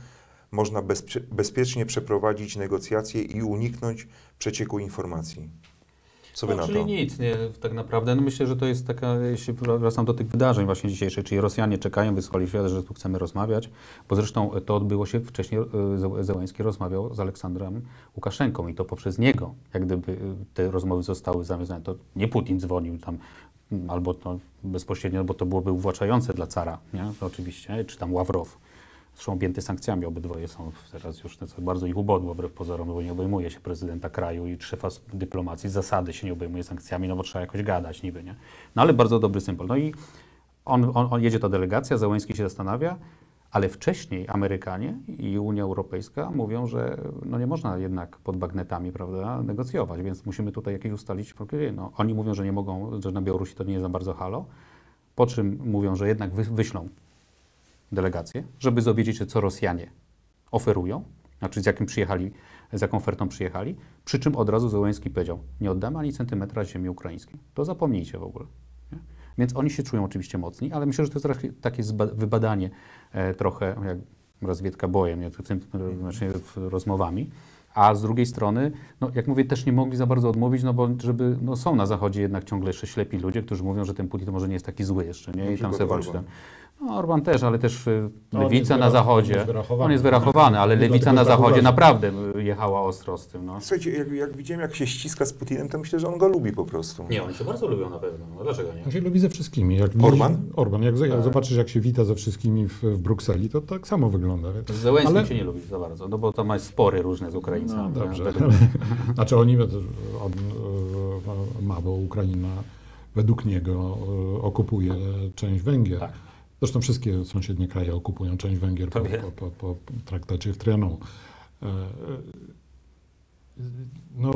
można bezpie- bezpiecznie przeprowadzić negocjacje i uniknąć przecieku informacji. Co wy no, na czyli to? nic, nie, tak naprawdę. No myślę, że to jest taka, jeśli wracam do tych wydarzeń właśnie dzisiejszych, czyli Rosjanie czekają, wysłali świat, że tu chcemy rozmawiać, bo zresztą to odbyło się wcześniej, e, Ze- Zełenski rozmawiał z Aleksandrem Łukaszenką i to poprzez niego, jak gdyby e, te rozmowy zostały zawiązane. To nie Putin dzwonił tam, albo to bezpośrednio, bo to byłoby uwłaczające dla cara, nie? Oczywiście, czy tam Ławrow. Zresztą objęty sankcjami obydwoje są teraz już to bardzo ich ubodło wbrew pozorom, bo nie obejmuje się prezydenta kraju i szefa dyplomacji. Zasady się nie obejmuje sankcjami, no bo trzeba jakoś gadać niby, nie? No ale bardzo dobry symbol. No i on, on, on jedzie ta delegacja, Załęski się zastanawia, ale wcześniej Amerykanie i Unia Europejska mówią, że no nie można jednak pod bagnetami prawda, negocjować, więc musimy tutaj jakieś ustalić. No, oni mówią, że nie mogą, że na Białorusi to nie jest za bardzo halo, po czym mówią, że jednak wy, wyślą delegację, żeby dowiedzieć się, co Rosjanie oferują, znaczy z jakim przyjechali, z jaką ofertą przyjechali, przy czym od razu Zełenski powiedział, nie oddamy ani centymetra ziemi ukraińskiej. To zapomnijcie w ogóle. Nie? Więc oni się czują oczywiście mocni, ale myślę, że to jest takie- wybadanie e, trochę jak rozwiedka bojem, nie? Tym, znaczy rozmowami. A z drugiej strony, no, jak mówię, też nie mogli za bardzo odmówić, no bo żeby, no, są na Zachodzie jednak ciągle jeszcze ślepi ludzie, którzy mówią, że ten Putin to może nie jest taki zły jeszcze, nie? I tam sobie walczy. No, Orban też, ale też y, No, on lewica na wyra- on Zachodzie. jest wyrachowany. On jest wyrachowany, ale lewica na tak Zachodzie naprawdę y, jechała ostro z tym. No. Słuchajcie, jak, jak widziałem, jak się ściska z Putinem, to myślę, że on go lubi po prostu. Nie, oni się bardzo lubią na pewno. No, dlaczego nie? On się lubi ze wszystkimi. Jak Orban? Widzisz, Orban. Jak, jak zobaczysz, jak się wita ze wszystkimi w, w Brukseli, to tak samo wygląda. Z Zełenskim Ale- się nie lubi za bardzo, no bo to ma spory różne z Ukraińcami. No, dobrze. według mnie. Znaczy oni, on e, ma, bo Ukraina według niego e, okupuje część Węgier. Zresztą wszystkie sąsiednie kraje okupują część Węgier po, po, po, po traktacie w Trianon. E, e, No,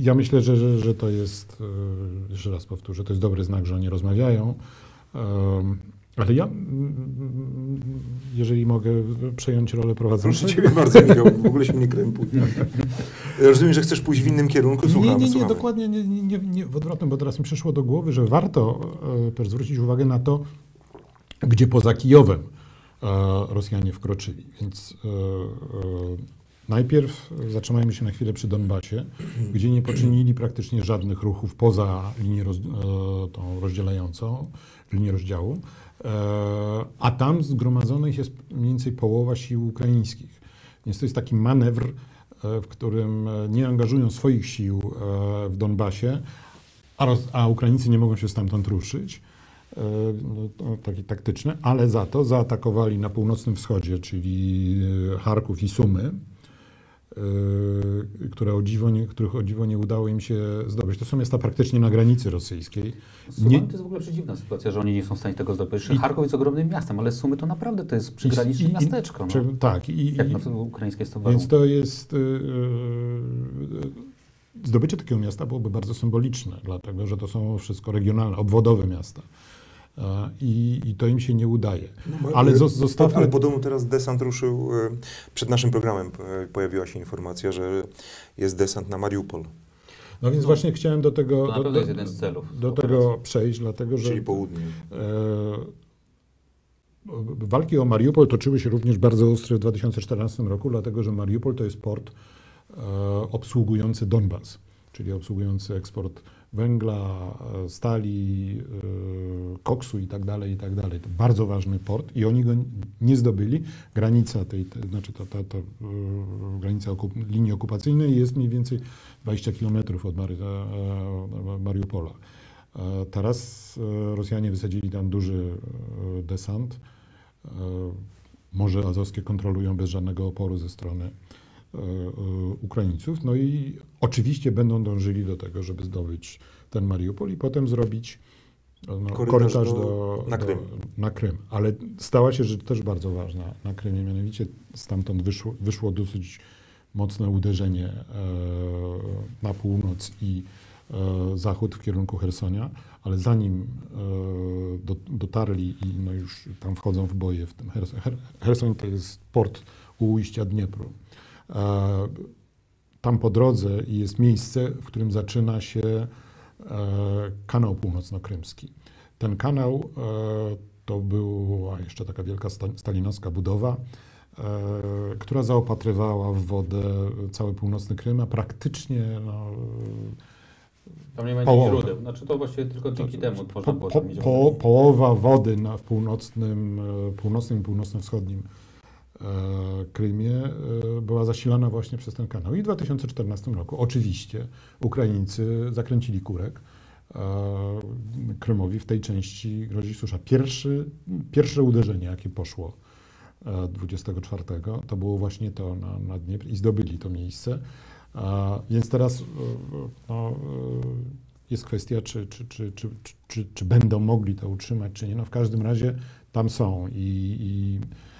ja myślę, że, że, że to jest, e, jeszcze raz powtórzę, to jest dobry znak, że oni rozmawiają. Ale ja, jeżeli mogę przejąć rolę Proszę prowadzącego. Ciebie bardzo, Michał, w ogóle się nie krępuj. Rozumiem, że chcesz pójść w innym kierunku, słucham, nie, nie, nie, słuchamy. dokładnie nie, nie, nie, nie w odwrotnym, bo teraz mi przyszło do głowy, że warto też zwrócić uwagę na to, gdzie poza Kijowem e, Rosjanie wkroczyli. Więc e, e, najpierw zatrzymajmy się na chwilę przy Donbasie, gdzie nie poczynili praktycznie żadnych ruchów poza linię roz, tą rozdzielającą, linię rozdziału, a tam zgromadzonych jest mniej więcej połowa sił ukraińskich. Więc to jest taki manewr, w którym nie angażują swoich sił w Donbasie, a Ukraińcy nie mogą się stamtąd ruszyć. E, No, to takie taktyczne, ale za to zaatakowali na północnym wschodzie, czyli e, Charków i Sumy. y, które o dziwo nie, których o dziwo nie udało im się zdobyć. To są miasta praktycznie na granicy rosyjskiej. Sumy Nie- to jest w ogóle przeciwna sytuacja, że oni nie są w stanie tego zdobyć. I- Charków jest ogromnym miastem, ale Sumy to naprawdę to jest przygraniczne I- miasteczko. No. Tak, i, Jak na to ukraińskie jest to Więc to jest. y, y, Zdobycie takiego miasta byłoby bardzo symboliczne, dlatego że to są wszystko regionalne, obwodowe miasta. I, I to im się nie udaje. Ale E, zo- zostawmy. Ale podobno teraz desant ruszył, e, przed naszym programem e, pojawiła się informacja, że jest desant na Mariupol, No więc właśnie chciałem do tego, do, do, jest jeden z celów do tego przejść, dlatego że czyli południe. e, walki o Mariupol toczyły się również bardzo ostre w 2014 roku, dlatego że Mariupol to jest port e, obsługujący Donbas, czyli obsługujący eksport węgla, e, stali, e, koksu i tak dalej, i tak. To bardzo ważny port i oni go nie zdobyli. Granica tej, te, znaczy ta, ta, ta e, granica okup, linii okupacyjnej jest mniej więcej 20 kilometrów od Mariupola. Teraz Rosjanie wysadzili tam duży desant. Morze Azowskie kontrolują bez żadnego oporu ze strony Ukraińców. No i oczywiście będą dążyli do tego, żeby zdobyć ten Mariupol i potem zrobić e, no, Korytarz korytarz, do- do, na do- Krym. na Krym. Ale stała się rzecz też bardzo ważna na Krymie, mianowicie stamtąd wyszło, wyszło dosyć mocne uderzenie e, na północ i e, zachód w kierunku Hersonia, ale zanim e, do, dotarli i no już tam wchodzą w boje w tym Herson, Her, Hersoń to jest port u ujścia Dniepru. Tam po drodze jest miejsce, w którym zaczyna się e, kanał północno-krymski. Ten kanał e, to była jeszcze taka wielka sta- stalinowska budowa, e, która zaopatrywała w wodę cały północny Krym, a praktycznie no, Tam nie ma połowę. źródeł. Znaczy to właściwie tylko dzięki temu po, można było po, po, połowa wody na, w północnym, północnym i północno-wschodnim Krymie e, była zasilana właśnie przez ten kanał. I w 2014 roku oczywiście Ukraińcy zakręcili kurek. e, Krymowi w tej części grozi susza. Pierwszy, pierwsze uderzenie, jakie poszło e, 24, to było właśnie to na, na i zdobyli to miejsce. Więc teraz e, no, e, jest kwestia, czy, czy, czy, czy, czy, czy, czy będą mogli to utrzymać, czy nie. No w każdym razie tam są i, i e,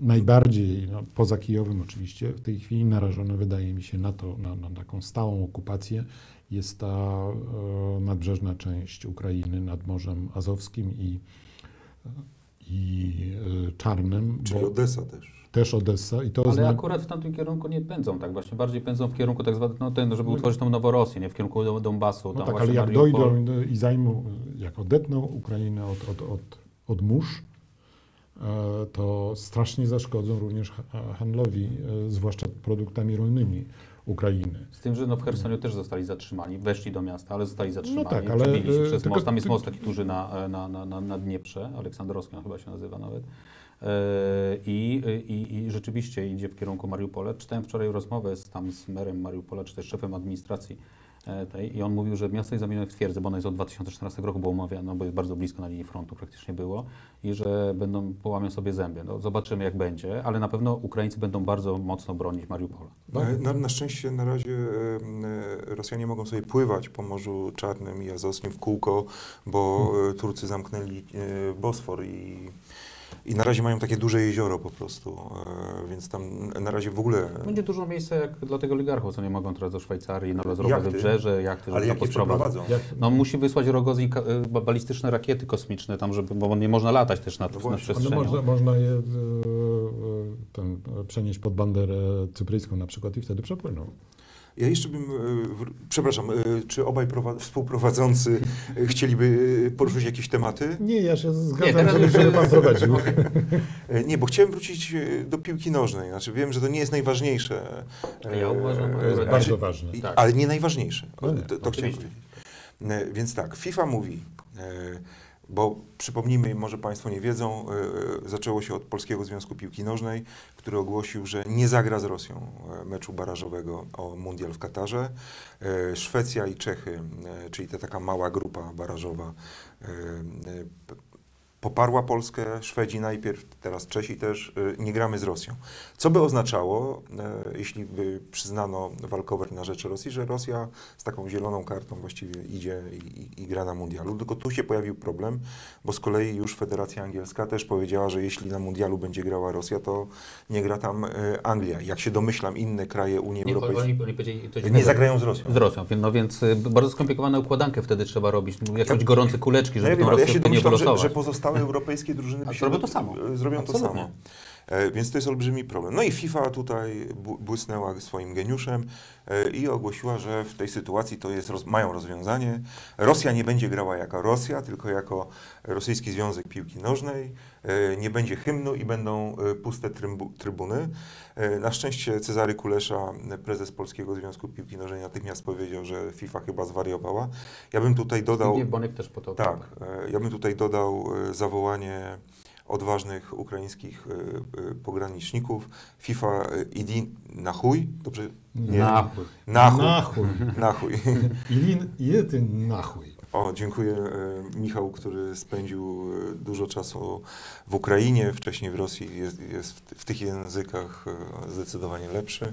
najbardziej, no, poza Kijowem oczywiście, w tej chwili narażone wydaje mi się na to, na, na taką stałą okupację jest ta e, nadbrzeżna część Ukrainy nad Morzem Azowskim i, i e, Czarnym, Czyli bo Odessa też. też Odessa i to Ale zna- akurat w tamtym kierunku nie pędzą tak właśnie, bardziej pędzą w kierunku tak zwanego, no ten, żeby utworzyć tą Noworosję, nie w kierunku Donbasu. No tam tak, ale jak Mariupol. dojdą i zajmą, jak odetną Ukrainę od, od, od, od mórz, e, to strasznie zaszkodzą również ha- handlowi, e, zwłaszcza produktami rolnymi Ukrainy. Z tym, że no w Chersoniu też zostali zatrzymani, weszli do miasta, ale zostali zatrzymani, No tak, ale, przebili się e, przez tylko- most. Tam jest most taki duży na, na, na, na, Dnieprze, Aleksandrowski on chyba się nazywa nawet. E, I, i, I rzeczywiście idzie w kierunku Mariupola. Czytałem wczoraj rozmowę z, tam z merem Mariupola, czy też szefem administracji e, tej i on mówił, że miasto jest zamienione w twierdzę, bo ono jest od 2014 roku, było omawiane, no bo jest bardzo blisko na linii frontu praktycznie było i że będą, połamią sobie zęby. No, zobaczymy jak będzie, ale na pewno Ukraińcy będą bardzo mocno bronić Mariupola. E, Na, na szczęście na razie e, e, Rosjanie mogą sobie pływać po Morzu Czarnym i Azowskim w kółko, bo e, Turcy zamknęli e, Bosfor i, i na razie mają takie duże jezioro po prostu, e, więc tam na razie w ogóle... Będzie dużo miejsca jak dla tego oligarchów, co nie mogą teraz do Szwajcarii, na Jachty. wybrzeże, jachty, żeby Ale jak posprowadzać. przeprowadzą? Jak, No musi wysłać Rogozin ka- ba- balistyczne rakiety kosmiczne tam, żeby, bo nie można latać też nad, No właśnie. ale przestrzenią. można, można je e, e, ten, e, przenieść pod banderę cypryjską na przykład i wtedy przepłyną. Ja jeszcze bym, e, przepraszam, e, czy obaj prowa- współprowadzący e, chcieliby poruszyć jakieś tematy? Nie, ja się Nie, zgadzam, teraz żeby, pan prowadził. Nie, bo chciałem wrócić do piłki nożnej. Znaczy wiem, że to nie jest najważniejsze. Ja uważam, To jest Ale- bardzo ważne. Tak. Ale nie najważniejsze. No nie, to to chciałem powiedzieć. Więc tak, FIFA mówi, bo przypomnijmy, może Państwo nie wiedzą, e, zaczęło się od Polskiego Związku Piłki Nożnej, który ogłosił, że nie zagra z Rosją e, meczu barażowego o Mundial w Katarze. E, Szwecja i Czechy, e, czyli ta taka mała grupa barażowa, e, e, poparła Polskę, Szwedzi najpierw, teraz Czesi też, nie gramy z Rosją. Co by oznaczało, e, jeśli by przyznano walkover na rzecz Rosji, że Rosja z taką zieloną kartą właściwie idzie i, i, i gra na mundialu. Tylko tu się pojawił problem, bo z kolei już Federacja Angielska też powiedziała, że jeśli na mundialu będzie grała Rosja, to nie gra tam e, Anglia. Jak się domyślam, inne kraje Unii Nie, Europejskiej nie innego. zagrają z Rosją. Z Rosją, więc- no więc y, bardzo skomplikowaną układankę wtedy trzeba robić. No, Jakieś gorące kuleczki, żeby wiem, tą ale ja Rosję się nie domyślam, że, że pozostałe europejskie drużyny zrobią to samo. e, Zrobią to Absolutnie. samo. E, Więc to jest olbrzymi problem. No i FIFA tutaj błysnęła swoim geniuszem e, i ogłosiła, że w tej sytuacji to jest, mają rozwiązanie. Rosja nie będzie grała jako Rosja, tylko jako Rosyjski Związek Piłki Nożnej. E, Nie będzie hymnu i będą puste trybu, trybuny. Na szczęście Cezary Kulesza, prezes Polskiego Związku Piłki Nożnej, natychmiast powiedział, że FIFA chyba zwariowała. Ja bym tutaj dodał... Zbigniew Bonek też po to. Tak, ja bym tutaj dodał zawołanie odważnych ukraińskich e, e, pograniczników. FIFA e, idi na chuj, dobrze? Na chuj. Na chuj. Na chuj. Na chuj. Ilin, jedy na chuj. O, dziękuję Michał, który spędził dużo czasu w Ukrainie, wcześniej w Rosji, jest, jest w, w tych językach zdecydowanie lepszy.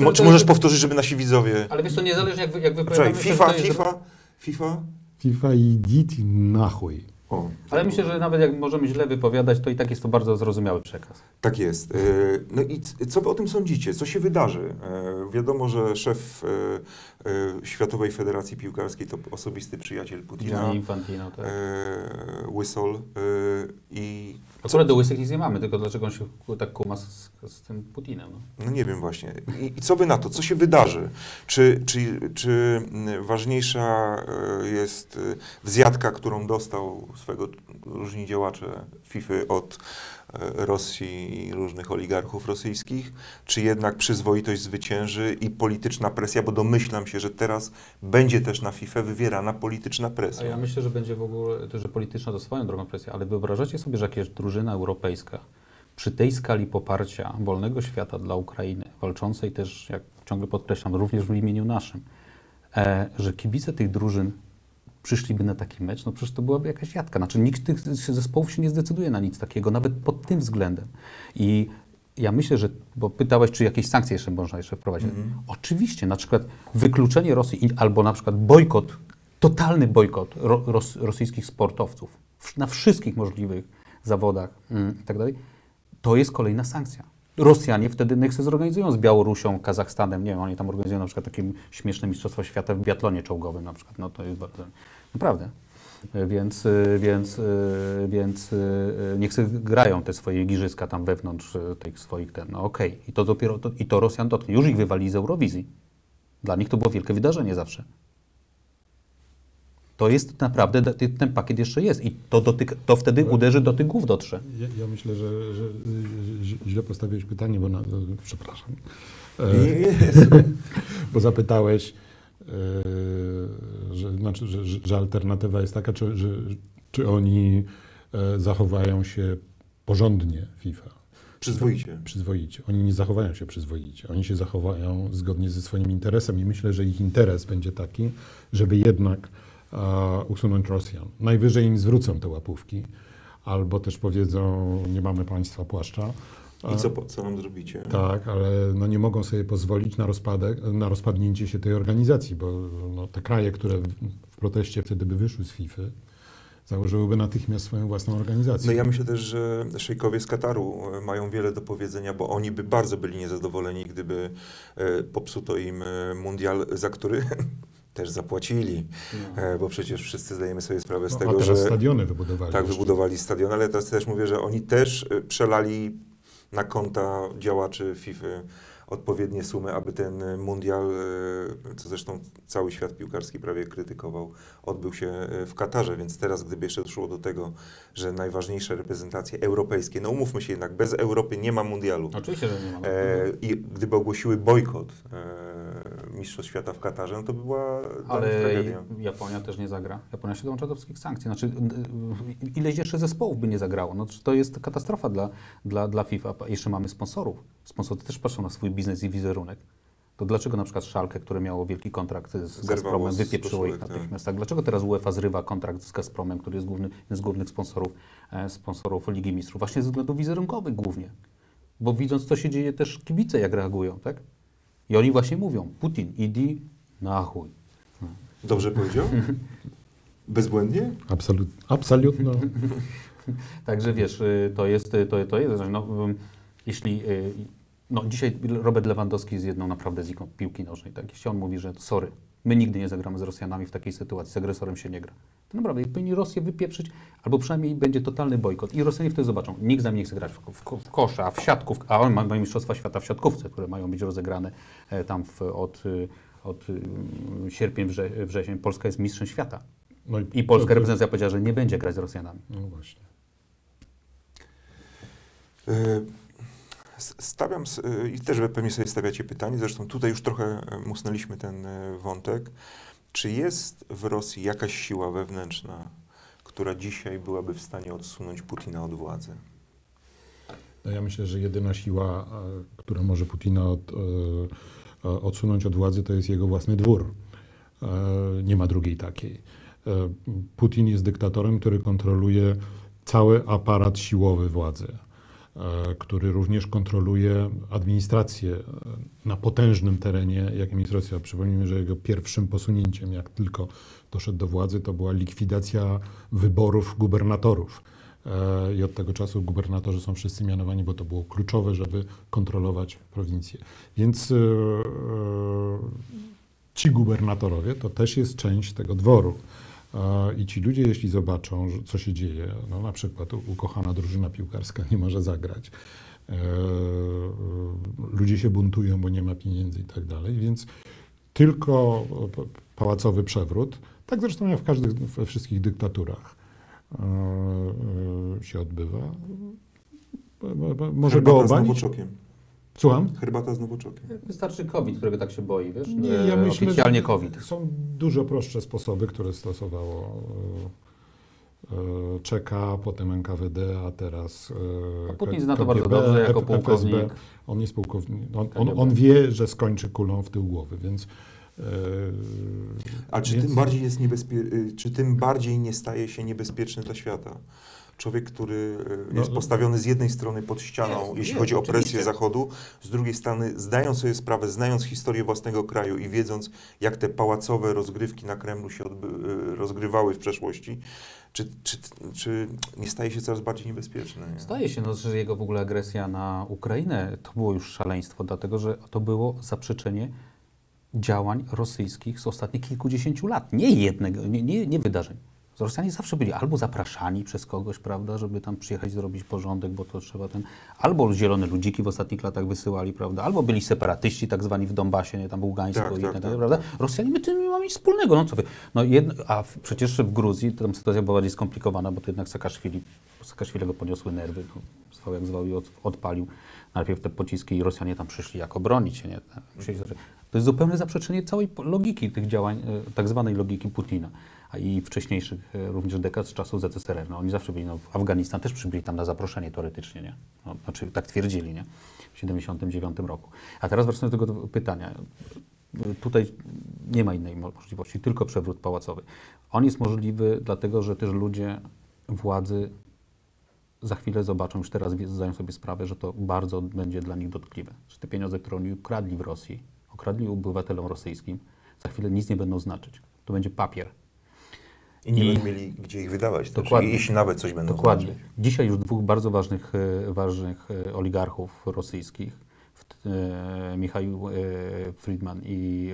Mo- Czy to możesz jest- powtórzyć, żeby nasi widzowie... Ale wiesz co, niezależnie jak, wy- jak wypowiadamy FIFA, to jest- FIFA, FIFA... FIFA idit na chuj. O, Ale myślę, że nawet jak możemy źle wypowiadać, to i tak jest to bardzo zrozumiały przekaz. Tak jest. E, No i co wy o tym sądzicie? Co się wydarzy? E, Wiadomo, że szef e, Światowej Federacji Piłkarskiej to osobisty przyjaciel Putina, Gianni Infantino, tak. Whistle i Akurat do łysych nic nie mamy, tylko dlaczego on się tak kuma z, z tym Putinem. No. no nie wiem właśnie. I, I co wy na to? Co się wydarzy? Czy, czy, czy mm, ważniejsza e, jest e, wzjadka, którą dostał swego różni działacze FIFA od Rosji i różnych oligarchów rosyjskich, czy jednak przyzwoitość zwycięży i polityczna presja, bo domyślam się, że teraz będzie też na FIFA wywierana polityczna A presja. ja myślę, że będzie w ogóle, to, że polityczna to swoją drogą presja, ale wyobrażacie sobie, że jakaś drużyna europejska przy tej skali poparcia wolnego świata dla Ukrainy, walczącej też, jak ciągle podkreślam, również w imieniu naszym, e, że kibice tych drużyn przyszliby na taki mecz, no przecież to byłaby jakaś jadka. Znaczy nikt z tych zespołów się nie zdecyduje na nic takiego, nawet pod tym względem. I ja myślę, że, bo pytałeś, czy jakieś sankcje jeszcze można jeszcze wprowadzić. Oczywiście, na przykład wykluczenie Rosji albo na przykład bojkot, totalny bojkot ro, ros, rosyjskich sportowców na wszystkich możliwych zawodach mm, i tak dalej, to jest kolejna sankcja. Rosjanie wtedy niech sobie zorganizują z Białorusią, Kazachstanem, nie wiem, oni tam organizują na przykład takie śmieszne mistrzostwa świata w biatlonie czołgowym na przykład, no to jest bardzo, naprawdę. Więc, więc, więc niech sobie grają te swoje igrzyska tam wewnątrz tych swoich ten, no okej. I to dopiero, to, i to Rosjan dotknie. Już ich wywali z Eurowizji. Dla nich to było wielkie wydarzenie zawsze. To jest naprawdę, ten- pakiet jeszcze jest i to, dotyka, to wtedy uderzy do tych głów dotrze. Ja, ja myślę, że, że, że źle postawiłeś pytanie, bo na, przepraszam. E, bo zapytałeś, e, że, znaczy, że, że, alternatywa jest taka, czy, że, czy oni e, zachowają się porządnie FIFA. Przyzwoicie. Przyzwoicie. Oni nie zachowają się przyzwoicie. Oni się zachowają zgodnie ze swoim interesem i myślę, że ich interes będzie taki, żeby jednak e, usunąć Rosjan. Najwyżej im zwrócą te łapówki, albo też powiedzą, nie mamy państwa płaszcza. I co, co nam zrobicie? Tak, ale no nie mogą sobie pozwolić na, rozpadek, na rozpadnięcie się tej organizacji, bo no, te kraje, które w, w proteście wtedy by wyszły z FIFA, założyłyby natychmiast swoją własną organizację. No ja myślę też, że szejkowie z Kataru e, mają wiele do powiedzenia, bo oni by bardzo byli niezadowoleni, gdyby e, popsuto im e, mundial, za który też zapłacili, e, bo przecież wszyscy zdajemy sobie sprawę z No, tego, a teraz że stadiony wybudowali. tak jeszcze. wybudowali stadion, ale teraz też mówię, że oni też e, przelali na konta działaczy FIFA odpowiednie sumy, aby ten mundial, e, co zresztą cały świat piłkarski prawie krytykował, odbył się e, w Katarze, więc teraz gdyby jeszcze doszło do tego, że najważniejsze reprezentacje europejskie, no umówmy się jednak, bez Europy nie ma mundialu, Oczywiście, że nie ma. e, i gdyby ogłosiły bojkot e, Mistrzostw Świata w Katarze, no to by była Ale tragedia. Japonia też nie zagra. Japonia się dołącza do wszystkich sankcji. Znaczy, ileś jeszcze zespołów by nie zagrało. No, to jest katastrofa dla, dla, dla FIFA. Jeszcze mamy sponsorów. Sponsorzy też patrzą na swój biznes i wizerunek. To dlaczego na przykład Szalkę, które miało wielki kontrakt z Gazpromem, z wypieprzyło ich koszulek, tak. natychmiast? Tak. Dlaczego teraz UEFA zrywa kontrakt z Gazpromem, który jest główny, jeden z głównych sponsorów, e, sponsorów Ligi Mistrzów? Właśnie ze względów wizerunkowych głównie. Bo widząc, co się dzieje, też kibice jak reagują, tak? I oni właśnie mówią, Putin, idi na chuj. Dobrze powiedział? Bezbłędnie? Absolut, absolutno. Także wiesz, y, to jest, y, to, to jest no, jeśli, y, no dzisiaj Robert Lewandowski jest jedną naprawdę z ikon piłki nożnej, tak? Jeśli on mówi, że sorry, my nigdy nie zagramy z Rosjanami w takiej sytuacji, z agresorem się nie gra. To naprawdę powinni Rosję wypieprzyć, albo przynajmniej będzie totalny bojkot. I Rosjanie wtedy zobaczą, nikt z nami nie chce grać w, w, w kosze, a w siatkówkę, a on ma, mają Mistrzostwa Świata w siatkówce, które mają być rozegrane e, tam w, od, y, od y, sierpień, wrze, wrzesień. Polska jest mistrzem świata. No I polska to- reprezentacja powiedziała, że nie będzie grać z Rosjanami. No właśnie. E, s- Stawiam, e, i też pewnie sobie stawiacie pytanie, zresztą tutaj już trochę e, musnęliśmy ten e, wątek. Czy jest w Rosji jakaś siła wewnętrzna, która dzisiaj byłaby w stanie odsunąć Putina od władzy? No ja myślę, że jedyna siła, która może Putina od, odsunąć od władzy, to jest jego własny dwór. Nie ma drugiej takiej. Putin jest dyktatorem, który kontroluje cały aparat siłowy władzy, który również kontroluje administrację e, na potężnym terenie, jakim jest Rosja. Przypomnijmy, że jego pierwszym posunięciem, jak tylko doszedł do władzy, to była likwidacja wyborów gubernatorów. E, I od tego czasu gubernatorzy są wszyscy mianowani, bo to było kluczowe, żeby kontrolować prowincję. Więc e, e, ci gubernatorowie to też jest część tego dworu. I ci ludzie, jeśli zobaczą, co się dzieje, no na przykład ukochana drużyna piłkarska nie może zagrać, e, e, ludzie się buntują, bo nie ma pieniędzy i tak dalej, więc tylko e, pałacowy przewrót, tak zresztą jak w każdych, we wszystkich dyktaturach się odbywa. Może go obalić? Słucham? Herbata z nowoczokiem. Wystarczy COVID, którego tak się boi, wiesz? Nie, E, ja myślę, Oficjalnie COVID. Są dużo prostsze sposoby, które stosowało e, e, Czeka, potem NKWD, a teraz e, A Putin zna to bardzo KGB, dobrze jako F- pułkownik. FSB. On jest pułkownik. On, on, KGB. on wie, że skończy kulą w tył głowy, więc. e, A czy więc- tym, bardziej jest niebezpie- y, czy tym bardziej nie staje się niebezpieczny dla świata? Człowiek, który y, No, jest postawiony z jednej strony pod ścianą, Jest, jeśli jest, chodzi o presję. Zachodu, z drugiej strony zdając sobie sprawę, znając historię własnego kraju i wiedząc, jak te pałacowe rozgrywki na Kremlu się odby- y, rozgrywały w przeszłości, czy, czy, czy nie staje się coraz bardziej niebezpieczny? Nie? Zdaje się, no, że jego w ogóle agresja na Ukrainę to było już szaleństwo, dlatego że to było zaprzeczenie działań rosyjskich z ostatnich kilkudziesięciu lat. Nie jednego, nie, nie, nie wydarzeń. Rosjanie zawsze byli albo zapraszani przez kogoś, prawda, żeby tam przyjechać zrobić porządek, bo to trzeba ten, albo zielone ludziki w ostatnich latach wysyłali, prawda, albo byli separatyści tak zwani w Donbasie, nie, tam Ługańsku Tak, i tak, tak, tak. prawda. Rosjanie, my tym nie mamy nic wspólnego, no co wy. No jedno, a w, przecież w Gruzji tam sytuacja była bardziej skomplikowana, bo to jednak Saakaszwili, Saakaszwilego podniosły nerwy, no, zwał jak zwał i od, odpalił najpierw te pociski i Rosjanie tam przyszli jako bronić się, nie. Musieli- To jest zupełne zaprzeczenie całej logiki tych działań, e, tak zwanej logiki Putina, a i wcześniejszych e, również dekad z czasów ZSRR. No, oni zawsze byli, no, w Afganistan też przybyli tam na zaproszenie teoretycznie, nie? No, znaczy tak twierdzili, nie? W 79 roku. A teraz wracając do tego pytania. Tutaj nie ma innej możliwości, tylko przewrót pałacowy. On jest możliwy dlatego, że też ludzie władzy za chwilę zobaczą, już teraz zdają sobie sprawę, że to bardzo będzie dla nich dotkliwe. Że te pieniądze, które oni ukradli w Rosji, okradli obywatelom rosyjskim, za chwilę nic nie będą znaczyć. To będzie papier. I nie I- będą mieli gdzie ich wydawać. Też, Dokładnie. jeśli nawet coś będą Dokładnie. znaczyć. Dzisiaj już dwóch bardzo ważnych, e, ważnych e, oligarchów rosyjskich, e, Michał Friedman i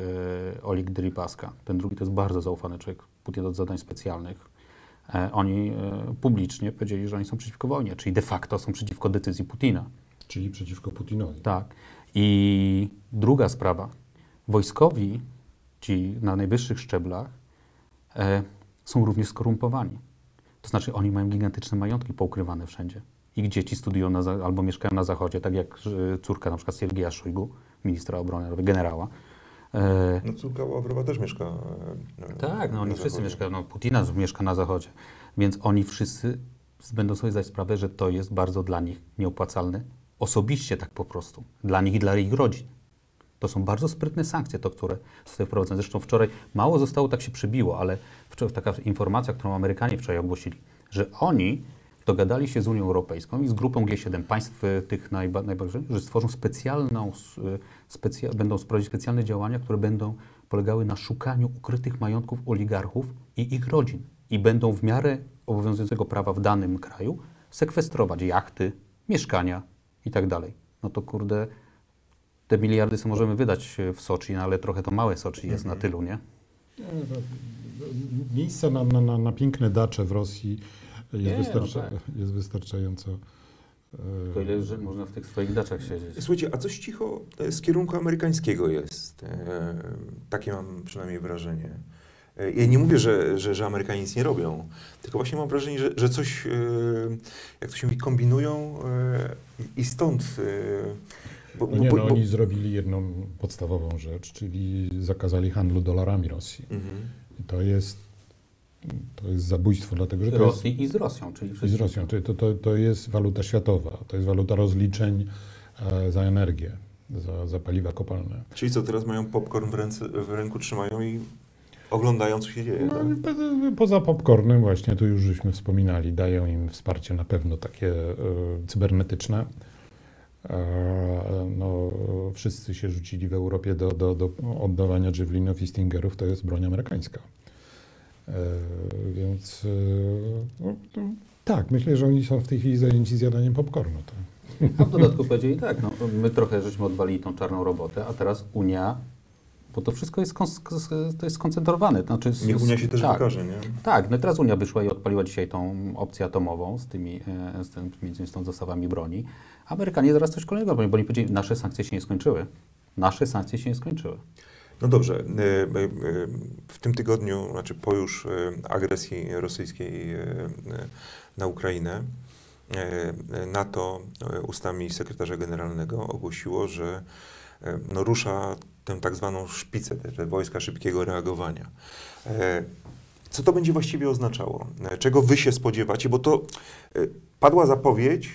Oleg Deripaska. Ten drugi to jest bardzo zaufany człowiek, Putin od zadań specjalnych. E, Oni e, publicznie powiedzieli, że oni są przeciwko wojnie, czyli de facto są przeciwko decyzji Putina. Czyli przeciwko Putinowi. Tak. I druga sprawa. Wojskowi, ci na najwyższych szczeblach, e, są również skorumpowani. To znaczy, oni mają gigantyczne majątki poukrywane wszędzie. Ich dzieci studiują na, albo mieszkają na zachodzie, tak jak e, córka na przykład Siergieja Szujgu, ministra obrony generała. E, No córka Ławrowa też mieszka. e, tak, no oni wszyscy zachodzie. mieszkają, no Putina mieszka na zachodzie, więc oni wszyscy będą sobie zdać sprawę, że to jest bardzo dla nich nieopłacalne, osobiście tak po prostu, dla nich i dla ich rodzin. To są bardzo sprytne sankcje, to, które zostały wprowadzone. Zresztą wczoraj mało zostało, tak się przybiło, ale wczoraj taka informacja, którą Amerykanie wczoraj ogłosili, że oni dogadali się z Unią Europejską i z grupą G7 państw e, tych najba, najbardziej, że stworzą specjalną, e, specja, będą prowadzić specjalne działania, które będą polegały na szukaniu ukrytych majątków oligarchów i ich rodzin. I będą w miarę obowiązującego prawa w danym kraju sekwestrować jachty, mieszkania i tak dalej. No to kurde, te miliardy sobie możemy wydać e, w Soczi, no ale trochę to małe Soczi jest na tylu, nie? Miejsce na, na, na, na piękne dacze w Rosji jest, Nie, no wystarcza, tak. jest wystarczająco. e, To ile, że można w tych swoich daczach siedzieć. Słuchajcie, a coś cicho z kierunku amerykańskiego jest. E, takie mam przynajmniej wrażenie. E, Ja nie mówię, że, że, że Amerykanie nic nie robią, tylko właśnie mam wrażenie, że, że coś, e, jak to się mówi, kombinują e, i- i stąd. e, Bo, No nie, bo- no, bo- oni zrobili jedną podstawową rzecz, czyli zakazali handlu dolarami Rosji. Mhm. I to jest, to jest zabójstwo, dlatego że to jest, Rosji i z Rosją, czyli i z. Rosją. To, to, to, to jest waluta światowa, to jest waluta rozliczeń e, za energię, za, za paliwa kopalne. Czyli co, teraz mają popcorn w, ręce, w ręku, trzymają i oglądają, co się dzieje. No, tak? po- poza popcornem właśnie, tu już żeśmy wspominali, dają im wsparcie na pewno takie e, cybernetyczne. E, no, wszyscy się rzucili w Europie do, do, do oddawania javelinów i stingerów, to jest broń amerykańska. E, więc e, no, tak, myślę, że oni są w tej chwili zajęci zjadaniem popcornu. Tak. A w dodatku powiedzieli tak, no, my trochę żeśmy odwalili tą czarną robotę, a teraz Unia, bo to wszystko jest, to jest skoncentrowane. To znaczy, z- Niech Unia się też tak, wykaże, nie? Tak, no teraz Unia wyszła i odpaliła dzisiaj tą opcję atomową z tymi, e, z, tym, między innymi z tą dostawami broni. Amerykanie zaraz coś kolejnego robią, bo oni powiedzieli, nasze sankcje się nie skończyły. Nasze sankcje się nie skończyły. No dobrze. y, y, W tym tygodniu, znaczy po już y, agresji rosyjskiej na Ukrainę, NATO ustami sekretarza generalnego ogłosiło, że no, rusza tę tak zwaną szpicę, te, wojska szybkiego reagowania. Co to będzie właściwie oznaczało? Czego wy się spodziewacie? Bo to padła zapowiedź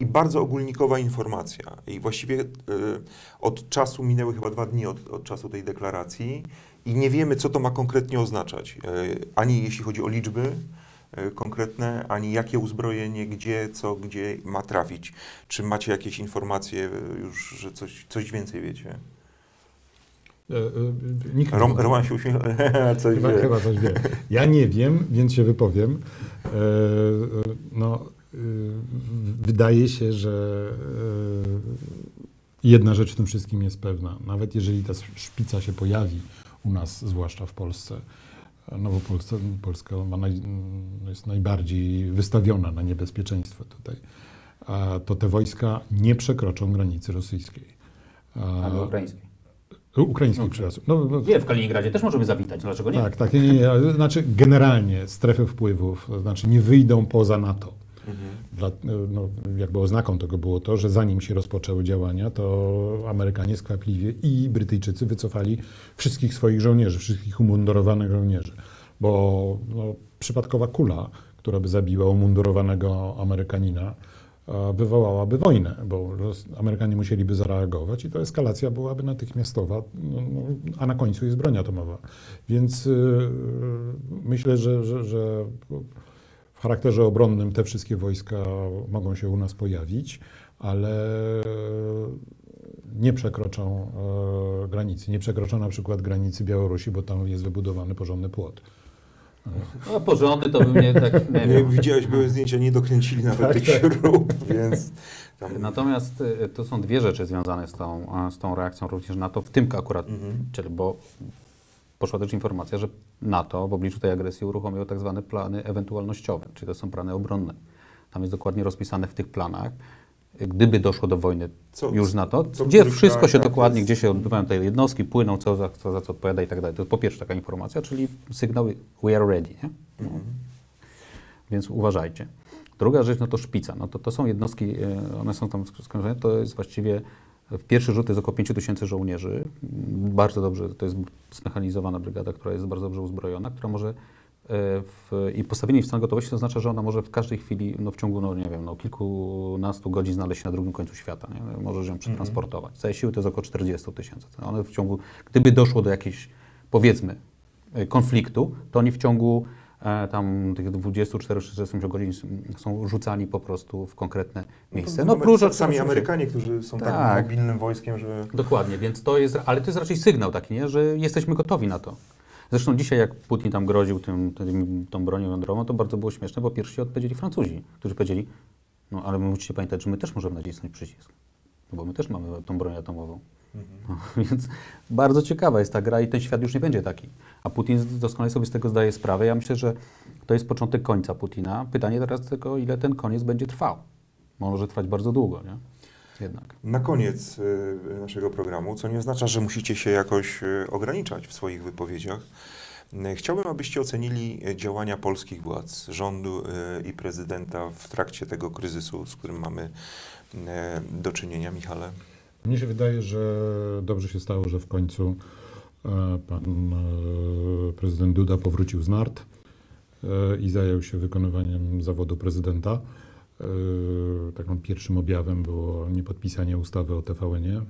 i bardzo ogólnikowa informacja. I właściwie y, od czasu minęły chyba dwa dni od, od czasu tej deklaracji i nie wiemy, co to ma konkretnie oznaczać. E, Ani jeśli chodzi o liczby e, konkretne, ani jakie uzbrojenie, gdzie, co, gdzie ma trafić. Czy macie jakieś informacje już, że coś, coś więcej wiecie? E, e, nikt Rom. Roman się uśmiecha, coś Chyba, wie. chyba coś wie. Ja nie wiem, więc się wypowiem. E, no, wydaje się, że e, jedna rzecz w tym wszystkim jest pewna. Nawet jeżeli ta szpica się pojawi u nas, zwłaszcza w Polsce, no bo Polska, Polska ma naj, jest najbardziej wystawiona na niebezpieczeństwo tutaj, to te wojska nie przekroczą granicy rosyjskiej. Ale ukraińskiej. Ukraińskiej, przepraszam. No, no, Nie, w Kaliningradzie też możemy zawitać, dlaczego nie? tak, tak, nie, nie, nie. Znaczy generalnie strefy wpływów, znaczy nie wyjdą poza NATO. Mhm. Dla, no, jakby oznaką tego było to, że zanim się rozpoczęły działania, to Amerykanie skwapliwie i Brytyjczycy wycofali wszystkich swoich żołnierzy, wszystkich umundurowanych żołnierzy. Bo no, przypadkowa kula, która by zabiła umundurowanego Amerykanina, e, wywołałaby wojnę, bo Amerykanie musieliby zareagować i to eskalacja byłaby natychmiastowa, no, no, a na końcu jest broń atomowa. Więc y, myślę, że, że, że w charakterze obronnym te wszystkie wojska mogą się u nas pojawić, ale nie przekroczą e, granicy. Nie przekroczą na przykład granicy Białorusi, bo tam jest wybudowany porządny płot. No, porządny to by mnie tak, nie Nie, wiem. widziałeś, były zdjęcia, nie dokręcili nawet Tak, tych tak. śrub, więc tam... Natomiast y, to są dwie rzeczy związane z tą, z tą reakcją również NATO, w tym akurat, Mhm. czyli bo poszła też informacja, że NATO w obliczu tej agresji uruchomiło tak zwane plany ewentualnościowe, czyli to są plany obronne. Tam jest dokładnie rozpisane w tych planach, gdyby doszło do wojny Co- już z NATO, co gdzie wszystko się dokładnie, jest- gdzie się odbywają te jednostki, płyną, co za co, za co odpowiada i tak dalej. To jest po pierwsze taka informacja, czyli sygnały we are ready, nie? Mhm. Więc uważajcie. Druga rzecz, no to szpica. No to, to są jednostki, e, one są tam skończone, to jest właściwie w pierwszy rzut jest około 5 tysięcy żołnierzy. Bardzo dobrze, to jest zmechanizowana brygada, która jest bardzo dobrze uzbrojona, która może w, i postawienie w stan gotowości, to oznacza, że ona może w każdej chwili, no w ciągu, no nie wiem, no kilkunastu godzin znaleźć się na drugim końcu świata, nie? Możesz ją przetransportować. Całe siły to jest około 40 tysięcy. One w ciągu, gdyby doszło do jakiejś, powiedzmy, y, konfliktu, to oni w ciągu e, tam tych 24-48 godzin są rzucani po prostu w konkretne miejsce. No, plus sami oczywiście- Amerykanie, którzy są tak, Tak. mobilnym wojskiem, że Dokładnie, więc to jest, ale to jest raczej sygnał taki, nie? że jesteśmy gotowi na to. Zresztą dzisiaj, jak Putin tam groził tym, tym, tą bronią jądrową, to bardzo było śmieszne, bo pierwsi odpowiedzieli Francuzi, którzy powiedzieli, no ale musicie pamiętać, że my też możemy nacisnąć przycisk, no bo my też mamy tą broń atomową. No, więc bardzo ciekawa jest ta gra i ten świat już nie będzie taki. A Putin doskonale sobie z tego zdaje sprawę. Ja myślę, że to jest początek końca Putina. Pytanie teraz tylko, ile ten koniec będzie trwał. Może trwać bardzo długo, nie? Jednak. Na koniec y, naszego programu, co nie oznacza, że musicie się jakoś y, ograniczać w swoich wypowiedziach. Y, Chciałbym, abyście ocenili działania polskich władz, rządu i prezydenta w trakcie tego kryzysu, z którym mamy do czynienia. Michale? Mnie się wydaje, że dobrze się stało, że w końcu e, pan e, prezydent Duda powrócił z nart e, i zajął się wykonywaniem zawodu prezydenta. Takim pierwszym objawem było niepodpisanie ustawy o TVN-ie,